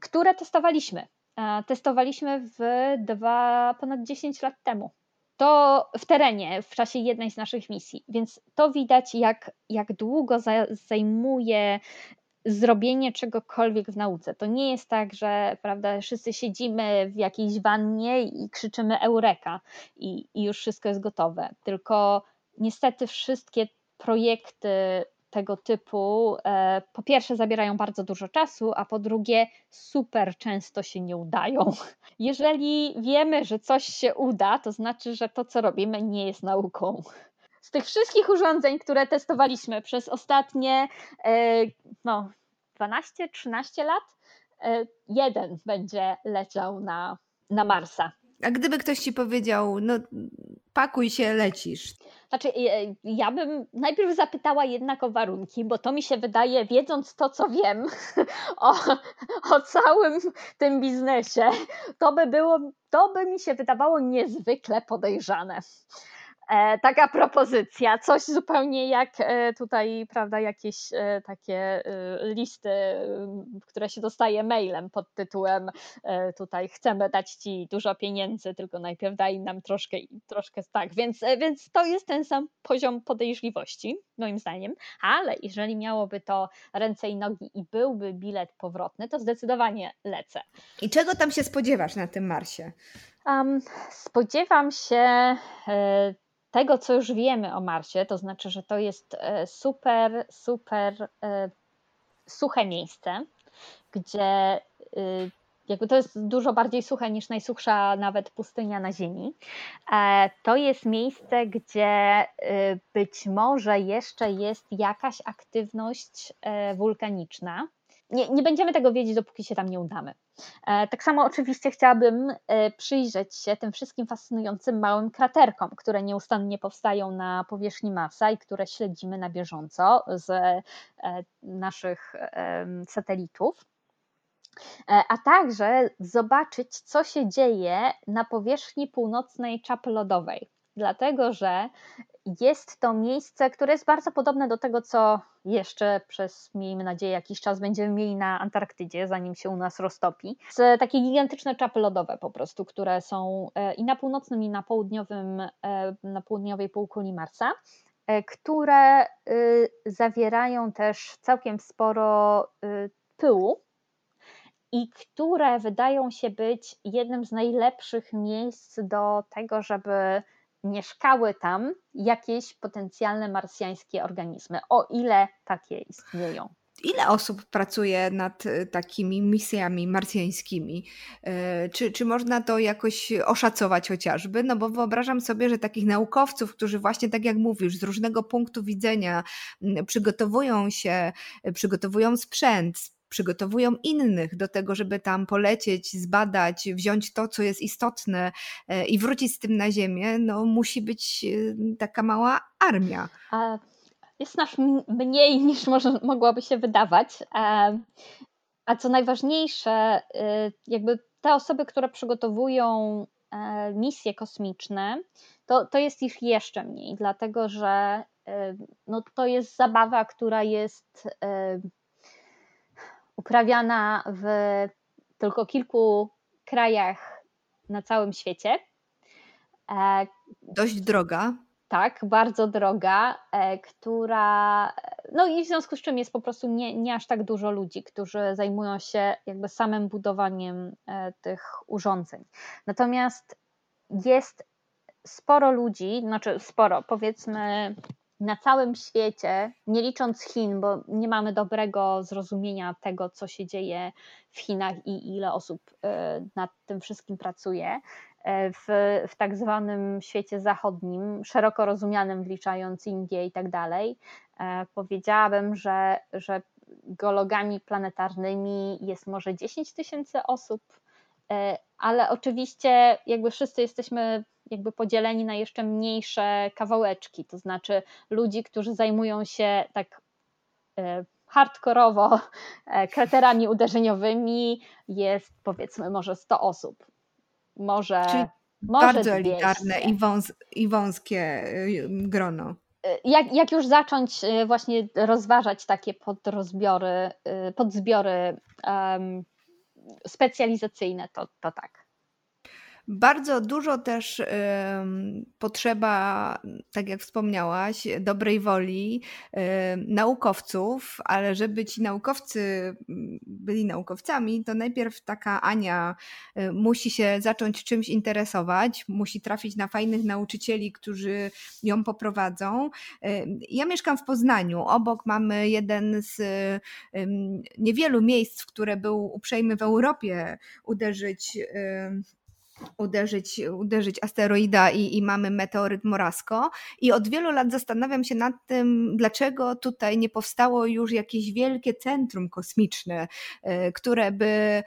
które testowaliśmy. E, testowaliśmy w dwa, ponad 10 lat temu. To w terenie, w czasie jednej z naszych misji, więc to widać, jak, jak długo zajmuje zrobienie czegokolwiek w nauce. To nie jest tak, że prawda, wszyscy siedzimy w jakiejś wannie i krzyczymy eureka i, i już wszystko jest gotowe. Tylko niestety wszystkie projekty tego typu e, po pierwsze zabierają bardzo dużo czasu, a po drugie super często się nie udają. Jeżeli wiemy, że coś się uda, to znaczy, że to, co robimy, nie jest nauką. Z tych wszystkich urządzeń, które testowaliśmy przez ostatnie e, no, 12-13 lat, e, jeden będzie leciał na, na Marsa. A gdyby ktoś ci powiedział, no pakuj się, lecisz. Znaczy, e, ja bym najpierw zapytała jednak o warunki, bo to mi się wydaje, wiedząc to, co wiem o, o całym tym biznesie, to by było, to by mi się wydawało niezwykle podejrzane. E, taka propozycja, coś zupełnie jak e, tutaj, prawda, jakieś e, takie listy, które się dostaje mailem pod tytułem tutaj chcemy dać Ci dużo pieniędzy, tylko najpierw daj nam troszkę, troszkę tak, więc, więc to jest ten sam poziom podejrzliwości, moim zdaniem, ale jeżeli miałoby to ręce i nogi i byłby bilet powrotny, to zdecydowanie lecę. I czego tam się spodziewasz na tym Marsie? Um, spodziewam się tego, co już wiemy o Marsie, to znaczy, że to jest e, super, super e, suche miejsce, gdzie y, jakby to jest dużo bardziej suche niż najsuchsza nawet pustynia na Ziemi. E, to jest miejsce, gdzie być może jeszcze jest jakaś aktywność wulkaniczna. Nie, nie będziemy tego wiedzieć, dopóki się tam nie udamy. E, tak samo oczywiście chciałabym e, przyjrzeć się tym wszystkim fascynującym małym kraterkom, które nieustannie powstają na powierzchni Marsa i które śledzimy na bieżąco z e, naszych satelitów. A także zobaczyć, co się dzieje na powierzchni północnej czapy lodowej dlatego że jest to miejsce, które jest bardzo podobne do tego, co jeszcze przez, miejmy nadzieję, jakiś czas będziemy mieli na Antarktydzie, zanim się u nas roztopi. Z takie gigantyczne czapy lodowe po prostu, które są e, i na północnym, i na południowym, e, na południowej półkuli Marsa, e, które zawierają też całkiem sporo pyłu, i które wydają się być jednym z najlepszych miejsc do tego, żeby mieszkały tam jakieś potencjalne marsjańskie organizmy, o ile takie istnieją. Ile osób pracuje nad e, takimi misjami marsjańskimi? E, czy, czy można to jakoś oszacować chociażby? No bo wyobrażam sobie, że takich naukowców, którzy właśnie tak jak mówisz, z różnego punktu widzenia przygotowują się, e, przygotowują sprzęt, przygotowują innych do tego, żeby tam polecieć, zbadać, wziąć to, co jest istotne e, i wrócić z tym na Ziemię, no musi być e, taka mała armia. Jest nas mniej niż może, mogłoby się wydawać. A co najważniejsze, e, jakby te osoby, które przygotowują misje kosmiczne, to, to jest ich jeszcze mniej, dlatego że no, to jest zabawa, która jest uprawiana w tylko kilku krajach na całym świecie. E, Dość droga. Tak, bardzo droga, e, która. No i w związku z czym jest po prostu nie, nie aż tak dużo ludzi, którzy zajmują się jakby samym budowaniem e, tych urządzeń. Natomiast jest sporo ludzi, znaczy sporo, powiedzmy na całym świecie, nie licząc Chin, bo nie mamy dobrego zrozumienia tego, co się dzieje w Chinach i ile osób e, nad tym wszystkim pracuje, e, w, w tak zwanym świecie zachodnim, szeroko rozumianym, wliczając Indię i tak dalej, e, powiedziałabym, że, że geologami planetarnymi jest może 10 tysięcy osób, ale oczywiście jakby wszyscy jesteśmy jakby podzieleni na jeszcze mniejsze kawałeczki, to znaczy ludzi, którzy zajmują się tak e, hardkorowo e, kraterami uderzeniowymi jest powiedzmy może 100 osób. Może, Czyli może bardzo 200. elitarne i, wąs, i wąskie y, grono. Jak, jak już zacząć e, właśnie rozważać takie podrozbiory, podzbiory um, specjalizacyjne, to, to tak. Bardzo dużo też potrzeba, tak jak wspomniałaś, dobrej woli naukowców, ale żeby ci naukowcy byli naukowcami, to najpierw taka Ania musi się zacząć czymś interesować, musi trafić na fajnych nauczycieli, którzy ją poprowadzą. Ja mieszkam w Poznaniu. Obok mamy jeden z niewielu miejsc, w które był uprzejmy w Europie uderzyć uderzyć, uderzyć asteroida i, i mamy meteoryt Morasko. I od wielu lat zastanawiam się nad tym, dlaczego tutaj nie powstało już jakieś wielkie centrum kosmiczne, e, które by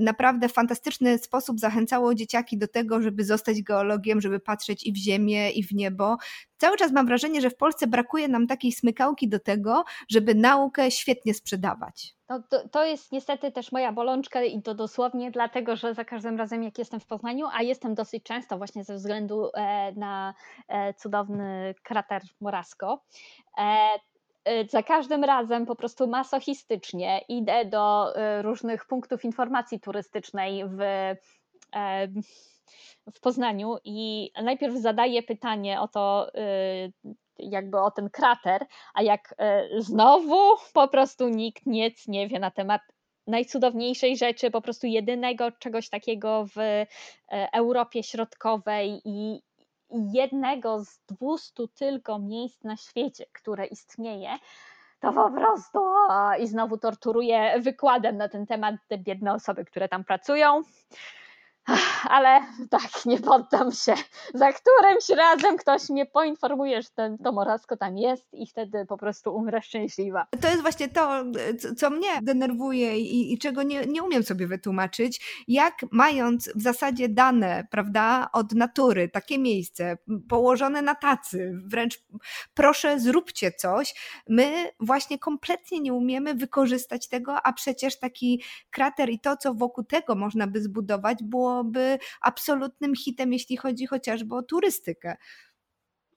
naprawdę w fantastyczny sposób zachęcało dzieciaki do tego, żeby zostać geologiem, żeby patrzeć i w ziemię, i w niebo. Cały czas mam wrażenie, że w Polsce brakuje nam takiej smykałki do tego, żeby naukę świetnie sprzedawać. No, to, to jest niestety też moja bolączka i to dosłownie dlatego, że za każdym razem jak jestem w Poznaniu, a jestem dosyć często właśnie ze względu e, na e, cudowny krater Morasko, e, za każdym razem po prostu masochistycznie idę do różnych punktów informacji turystycznej w w Poznaniu i najpierw zadaję pytanie o to, jakby o ten krater, a jak e, znowu po prostu nikt nic nie wie na temat najcudowniejszej rzeczy, po prostu jedynego czegoś takiego w e, Europie Środkowej i jednego z dwustu tylko miejsc na świecie, które istnieje, to po prostu i znowu torturuję wykładem na ten temat te biedne osoby, które tam pracują ale tak, nie poddam się. Za którymś razem ktoś mnie poinformuje, że ten, to morasko tam jest i wtedy po prostu umrę szczęśliwa. To jest właśnie to, co mnie denerwuje i, i czego nie, nie umiem sobie wytłumaczyć, jak mając w zasadzie dane, prawda, od natury, takie miejsce, położone na tacy, wręcz proszę zróbcie coś, my właśnie kompletnie nie umiemy wykorzystać tego, a przecież taki krater i to, co wokół tego można by zbudować, było byłoby absolutnym hitem, jeśli chodzi chociażby o turystykę.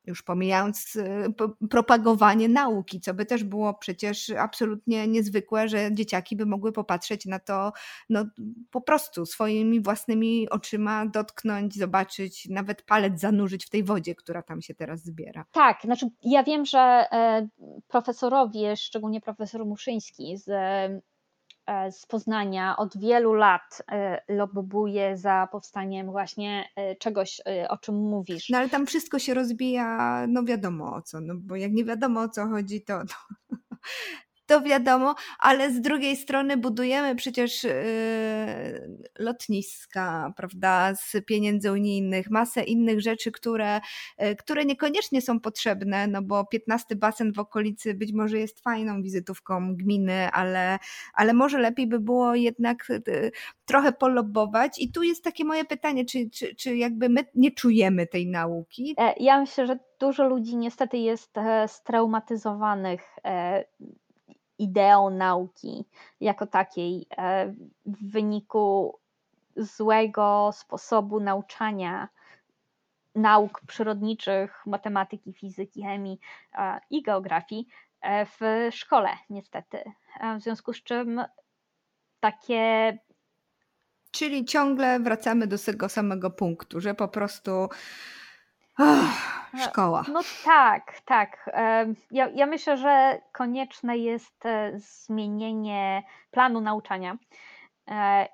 Już pomijając y, propagowanie nauki, co by też było przecież absolutnie niezwykłe, że dzieciaki by mogły popatrzeć na to no, po prostu swoimi własnymi oczyma, dotknąć, zobaczyć, nawet palec zanurzyć w tej wodzie, która tam się teraz zbiera. Tak, znaczy ja wiem, że e, profesorowie, szczególnie profesor Muszyński z z Poznania od wielu lat e, lobbuje za powstaniem właśnie e, czegoś, o czym mówisz. No ale tam wszystko się rozbija, no wiadomo o co, no bo jak nie wiadomo o co chodzi, to, to, to wiadomo, ale z drugiej strony budujemy przecież yy, lotniska, prawda, z pieniędzy unijnych, masę innych rzeczy, które, yy, które niekoniecznie są potrzebne, no bo 15 basen w okolicy być może jest fajną wizytówką gminy, ale, ale może lepiej by było jednak yy, trochę polobować. I tu jest takie moje pytanie, czy, czy, czy jakby my nie czujemy tej nauki? E, ja myślę, że dużo ludzi niestety jest e, straumatyzowanych e, ideą nauki jako takiej e, w wyniku złego sposobu nauczania nauk przyrodniczych, matematyki, fizyki, chemii e, i geografii e, w szkole, niestety. W związku z czym takie. Czyli ciągle wracamy do tego samego punktu, że po prostu szkoła. No tak, tak. Ja, ja myślę, że konieczne jest e, zmienienie planu nauczania, e,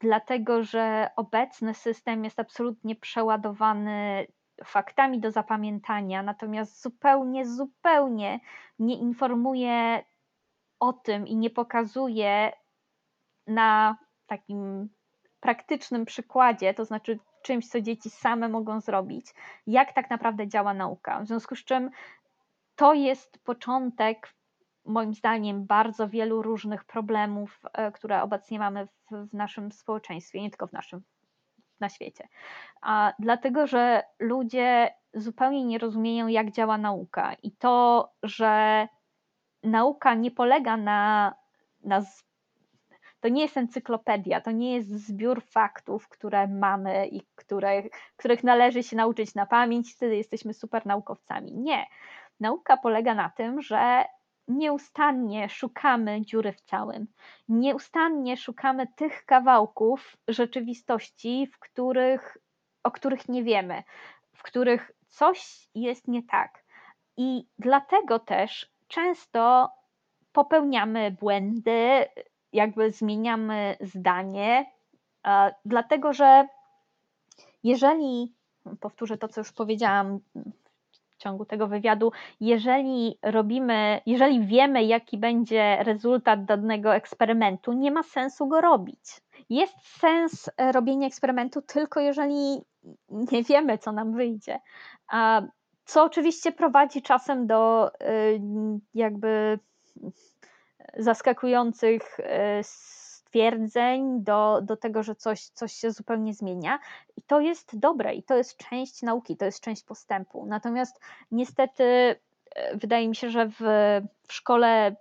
dlatego że obecny system jest absolutnie przeładowany faktami do zapamiętania, natomiast zupełnie, zupełnie nie informuje o tym i nie pokazuje na takim praktycznym przykładzie, to znaczy czymś, co dzieci same mogą zrobić, jak tak naprawdę działa nauka. W związku z czym to jest początek, moim zdaniem, bardzo wielu różnych problemów, e, które obecnie mamy w, w naszym społeczeństwie, nie tylko w naszym, na świecie. A dlatego, że ludzie zupełnie nie rozumieją, jak działa nauka i to, że nauka nie polega na, na to nie jest encyklopedia, to nie jest zbiór faktów, które mamy i które, których należy się nauczyć na pamięć, wtedy jesteśmy super naukowcami. Nie. Nauka polega na tym, że nieustannie szukamy dziury w całym. Nieustannie szukamy tych kawałków rzeczywistości, w których, o których nie wiemy, w których coś jest nie tak. I dlatego też często popełniamy błędy, jakby zmieniamy zdanie, dlatego że jeżeli, powtórzę to, co już powiedziałam w ciągu tego wywiadu, jeżeli robimy, jeżeli wiemy, jaki będzie rezultat danego eksperymentu, nie ma sensu go robić. Jest sens robienia eksperymentu tylko jeżeli nie wiemy, co nam wyjdzie. Co oczywiście prowadzi czasem do y, jakby zaskakujących e, stwierdzeń, do, do tego, że coś, coś się zupełnie zmienia. I to jest dobre, i to jest część nauki, to jest część postępu. Natomiast niestety e, wydaje mi się, że w, w szkole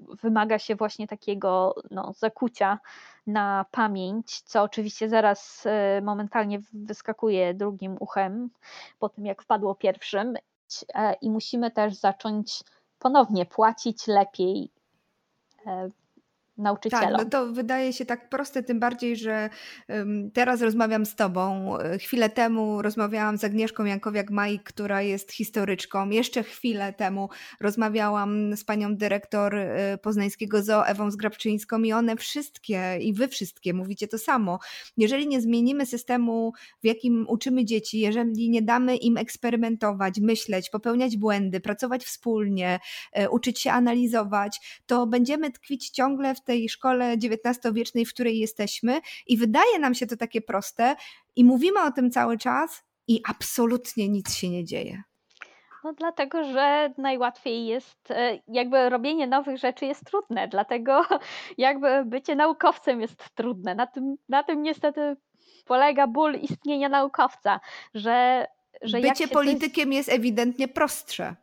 wymaga się właśnie takiego no, zakucia na pamięć, co oczywiście zaraz e, momentalnie wyskakuje drugim uchem po tym, jak wpadło pierwszym. I musimy też zacząć ponownie płacić lepiej E, nauczycielom. Tak, no to wydaje się tak proste, tym bardziej, że um, teraz rozmawiam z Tobą. Chwilę temu rozmawiałam z Agnieszką Jankowiak-Maj, która jest historyczką. Jeszcze chwilę temu rozmawiałam z panią dyrektor e, poznańskiego zoo Ewą Zgrabczyńską i one wszystkie, i Wy wszystkie mówicie to samo. Jeżeli nie zmienimy systemu, w jakim uczymy dzieci, jeżeli nie damy im eksperymentować, myśleć, popełniać błędy, pracować wspólnie, e, uczyć się analizować, to będziemy tkwić ciągle w tej szkole XIX-wiecznej, w której jesteśmy, i wydaje nam się to takie proste, i mówimy o tym cały czas, i absolutnie nic się nie dzieje. No dlatego, że najłatwiej jest, e, jakby robienie nowych rzeczy jest trudne, dlatego jakby bycie naukowcem jest trudne. Na tym, na tym niestety polega ból istnienia naukowca, że, że bycie politykiem coś... jest ewidentnie prostsze.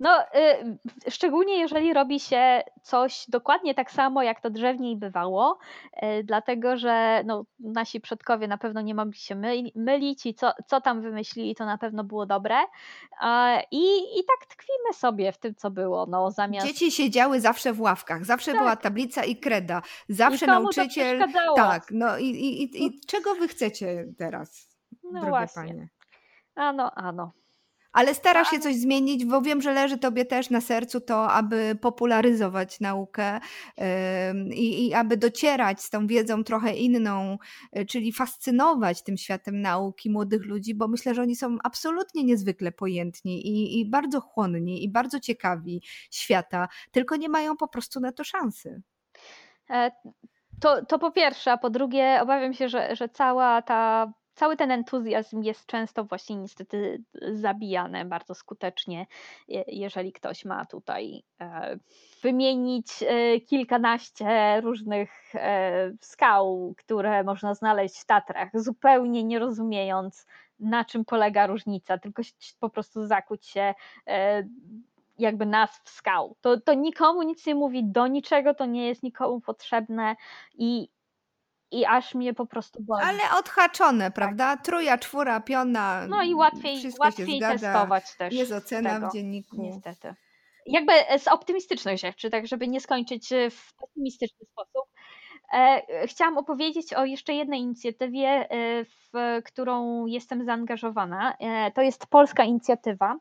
No, y, szczególnie jeżeli robi się coś dokładnie tak samo, jak to drzewniej bywało, y, dlatego że no, nasi przodkowie na pewno nie mogli się mylić i co, co tam wymyślili, to na pewno było dobre. I, I tak tkwimy sobie w tym, co było. No, zamiast... Dzieci siedziały zawsze w ławkach, zawsze tak. była tablica i kreda, zawsze I nauczyciel. tak, no i, i, i, i czego wy chcecie teraz, no drogie właśnie. panie? Ano, ano. Ale starasz się coś zmienić, bo wiem, że leży tobie też na sercu to, aby popularyzować naukę i, i aby docierać z tą wiedzą trochę inną, e, czyli fascynować tym światem nauki młodych ludzi, bo myślę, że oni są absolutnie niezwykle pojętni i, i bardzo chłonni i bardzo ciekawi świata, tylko nie mają po prostu na to szansy. E, to, to po pierwsze, a po drugie, obawiam się, że, że cała ta cały ten entuzjazm jest często właśnie niestety zabijany bardzo skutecznie, jeżeli ktoś ma tutaj e, wymienić e, kilkanaście różnych e, skał, które można znaleźć w Tatrach, zupełnie nie rozumiejąc, na czym polega różnica, tylko po prostu zakuć się jakby nazw skał. To, to nikomu nic nie mówi do niczego, to nie jest nikomu potrzebne i i aż mnie po prostu boli. Ale odhaczone, tak. prawda? Truja, czwóra, piona. No i łatwiej, łatwiej testować też. Jest ocena tego, w dzienniku. Niestety. Jakby z optymistycznych rzeczy, tak żeby nie skończyć e, w pesymistyczny sposób. E, chciałam opowiedzieć o jeszcze jednej inicjatywie, e, w którą jestem zaangażowana. To jest polska inicjatywa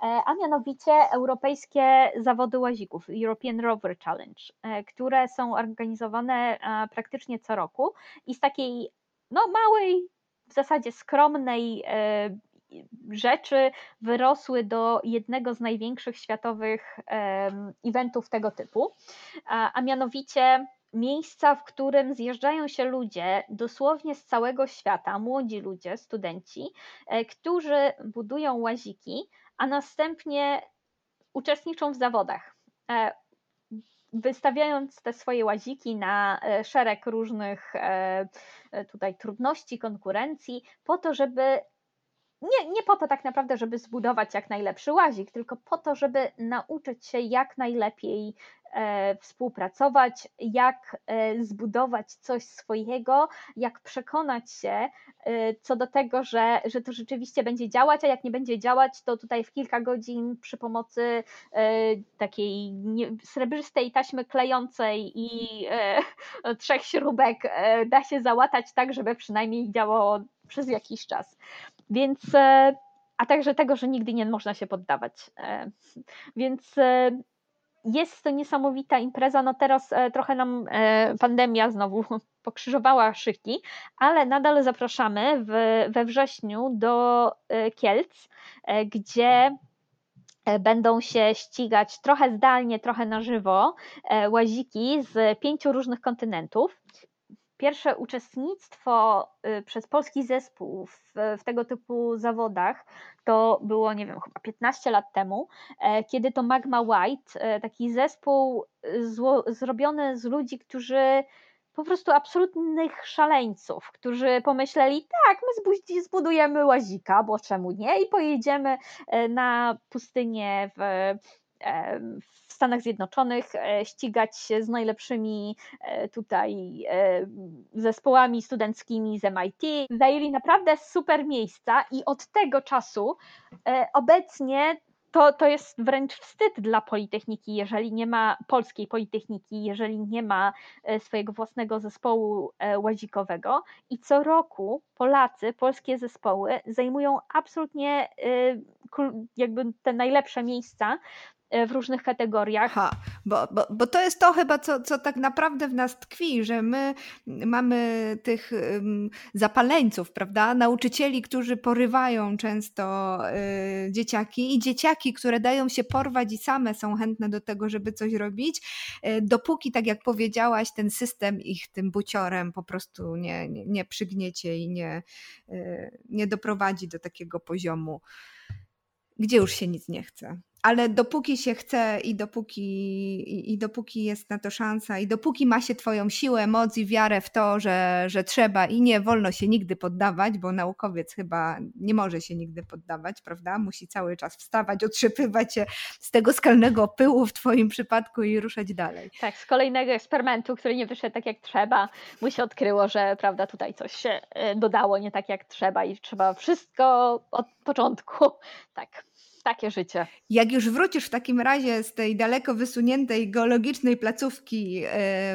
a mianowicie Europejskie Zawody Łazików, European Rover Challenge, e, które są organizowane e, praktycznie co roku i z takiej no, małej, w zasadzie skromnej rzeczy wyrosły do jednego z największych światowych eventów tego typu, a, mianowicie miejsca, w którym zjeżdżają się ludzie dosłownie z całego świata, młodzi ludzie, studenci, e, którzy budują łaziki, a następnie uczestniczą w zawodach. E, wystawiając te swoje łaziki na e, szereg różnych tutaj trudności, konkurencji, po to, żeby nie, nie po to tak naprawdę, żeby zbudować jak najlepszy łazik, tylko po to, żeby nauczyć się jak najlepiej E, współpracować, jak e, zbudować coś swojego, jak przekonać się e, co do tego, że, że to rzeczywiście będzie działać, a jak nie będzie działać, to tutaj w kilka godzin przy pomocy takiej srebrzystej taśmy klejącej i trzech śrubek da się załatać tak, żeby przynajmniej działało przez jakiś czas. Więc a także tego, że nigdy nie można się poddawać. Więc jest to niesamowita impreza. No teraz e, trochę nam e, pandemia znowu pokrzyżowała szyki, ale nadal zapraszamy w, we wrześniu do e, Kielc, gdzie będą się ścigać trochę zdalnie, trochę na żywo łaziki z pięciu różnych kontynentów pierwsze uczestnictwo y, przez polski zespół w, w, tego typu zawodach to było, nie wiem, chyba 15 lat temu, e, kiedy to Magma White, e, taki zespół zło, zrobiony z ludzi, którzy po prostu absolutnych szaleńców, którzy pomyśleli, tak, my zbudujemy łazika, bo czemu nie, i pojedziemy e, na pustynię w w Stanach Zjednoczonych e, ścigać się z najlepszymi e, tutaj e, zespołami studenckimi z MIT. Zajęli naprawdę super miejsca i od tego czasu obecnie to, to jest wręcz wstyd dla Politechniki, jeżeli nie ma polskiej Politechniki, jeżeli nie ma swojego własnego zespołu łazikowego. I co roku Polacy, polskie zespoły zajmują absolutnie jakby te najlepsze miejsca E, w różnych kategoriach. Ha, bo, bo, bo to jest to chyba, co, co tak naprawdę w nas tkwi, że my mamy tych um, zapaleńców, prawda? Nauczycieli, którzy porywają często y, dzieciaki i dzieciaki, które dają się porwać i same są chętne do tego, żeby coś robić, y, dopóki, tak jak powiedziałaś, ten system ich tym buciorem po prostu nie, nie, nie przygniecie i nie, y, nie doprowadzi do takiego poziomu, gdzie już się nic nie chce ale dopóki się chce i dopóki, i, i, dopóki jest na to szansa i dopóki ma się twoją siłę, moc i wiarę w to, że, że trzeba i nie wolno się nigdy poddawać, bo naukowiec chyba nie może się nigdy poddawać, prawda? Musi cały czas wstawać, otrzepywać się z tego skalnego pyłu w twoim przypadku i ruszać dalej. Tak, z kolejnego eksperymentu, który nie wyszedł tak jak trzeba, mu się odkryło, że prawda, tutaj coś się e, dodało nie tak jak trzeba i trzeba wszystko od początku. Tak takie życie. Jak już wrócisz w takim razie z tej daleko wysuniętej geologicznej placówki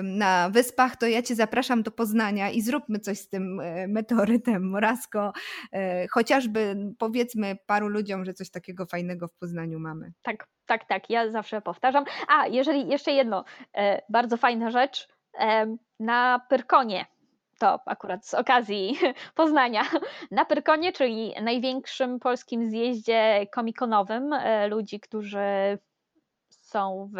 na wyspach, to ja Cię zapraszam do Poznania i zróbmy coś z tym e, meteorytem Morasko. E, chociażby powiedzmy paru ludziom, że coś takiego fajnego w Poznaniu mamy. Tak, tak, tak. Ja zawsze powtarzam. A, jeżeli jeszcze jedno, e, bardzo fajna rzecz. Na Pyrkonie to akurat z okazji Poznania, na Pyrkonie, czyli największym polskim zjeździe komikonowym e, ludzi, którzy są w,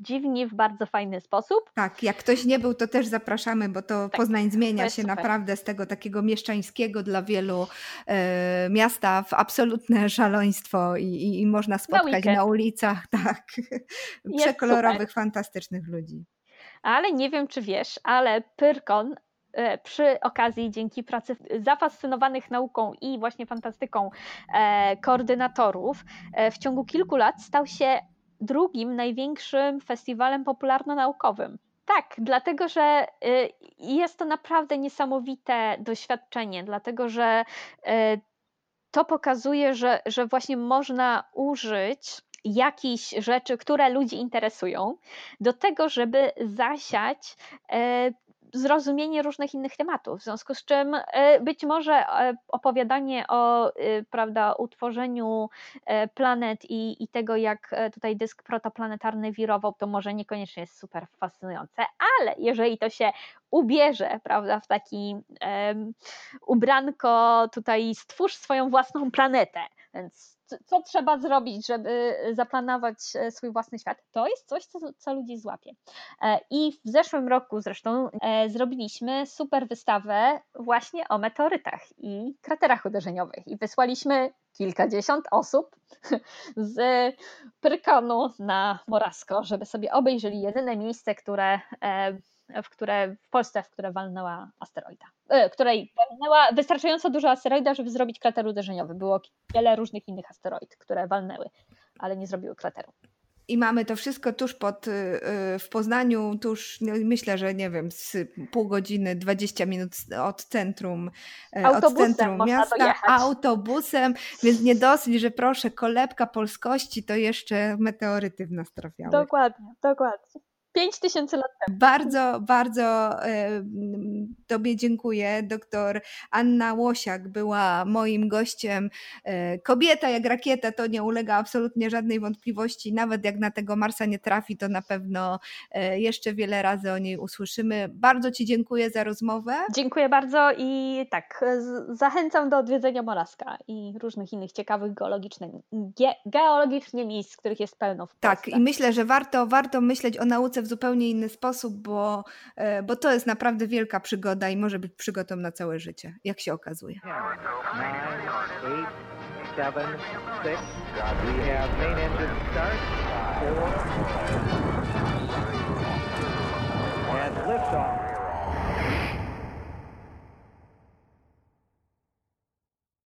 dziwni w bardzo fajny sposób. Tak, jak ktoś nie był, to też zapraszamy, bo to tak, Poznań zmienia to się super. naprawdę z tego takiego mieszczańskiego dla wielu e, miasta w absolutne szaleństwo i, i, i można spotkać na, na ulicach tak, przekolorowych, fantastycznych ludzi. Ale nie wiem, czy wiesz, ale Pyrkon przy okazji dzięki pracy zafascynowanych nauką i właśnie fantastyką e, koordynatorów e, w ciągu kilku lat stał się drugim największym festiwalem popularno-naukowym. Tak, dlatego że jest to naprawdę niesamowite doświadczenie, dlatego że to pokazuje, że, że właśnie można użyć jakichś rzeczy, które ludzi interesują, do tego, żeby zasiać zrozumienie różnych innych tematów, w związku z czym e, być może e, opowiadanie o prawda, utworzeniu planet i, i tego, jak tutaj dysk protoplanetarny wirował, to może niekoniecznie jest super fascynujące, ale jeżeli to się ubierze, prawda, w taki um, ubranko, tutaj stwórz swoją własną planetę, więc co trzeba zrobić, żeby zaplanować e, swój własny świat, to jest coś, co, co ludzi złapie. E, I w zeszłym roku zresztą e, zrobiliśmy super wystawę właśnie o meteorytach i kraterach uderzeniowych i wysłaliśmy kilkadziesiąt osób z Pyrkonu na Morasko, żeby sobie obejrzeli jedyne miejsce, które w, które, w Polsce, w które walnęła asteroida. E, której walnęła wystarczająco dużo asteroida, żeby zrobić krater uderzeniowy. Było wiele różnych innych asteroid, które walnęły, ale nie zrobiły krateru. I mamy to wszystko tuż pod, y, y, w Poznaniu, tuż no, myślę, że nie wiem, z pół godziny, 20 minut od centrum, e, autobusem od centrum miasta, autobusem, więc nie dosyć, że proszę, kolebka polskości, to jeszcze meteoryty w nas trafiały. Dokładnie, dokładnie. 5 tysięcy lat temu. Bardzo, bardzo e, Tobie dziękuję. Doktor Anna Łosiak była moim gościem. E, kobieta jak rakieta, to nie ulega absolutnie żadnej wątpliwości. Nawet jak na tego Marsa nie trafi, to na pewno e, jeszcze wiele razy o niej usłyszymy. Bardzo Ci dziękuję za rozmowę. Dziękuję bardzo i tak, zachęcam do odwiedzenia Moraska i różnych innych ciekawych geologicznych, ge, geologicznie miejsc, których jest pełno w Polsce. Tak, i myślę, że warto, warto myśleć o nauce w zupełnie inny sposób, bo, e, bo to jest naprawdę wielka przygoda i może być przygotą na całe życie, jak się okazuje. Nine, eight,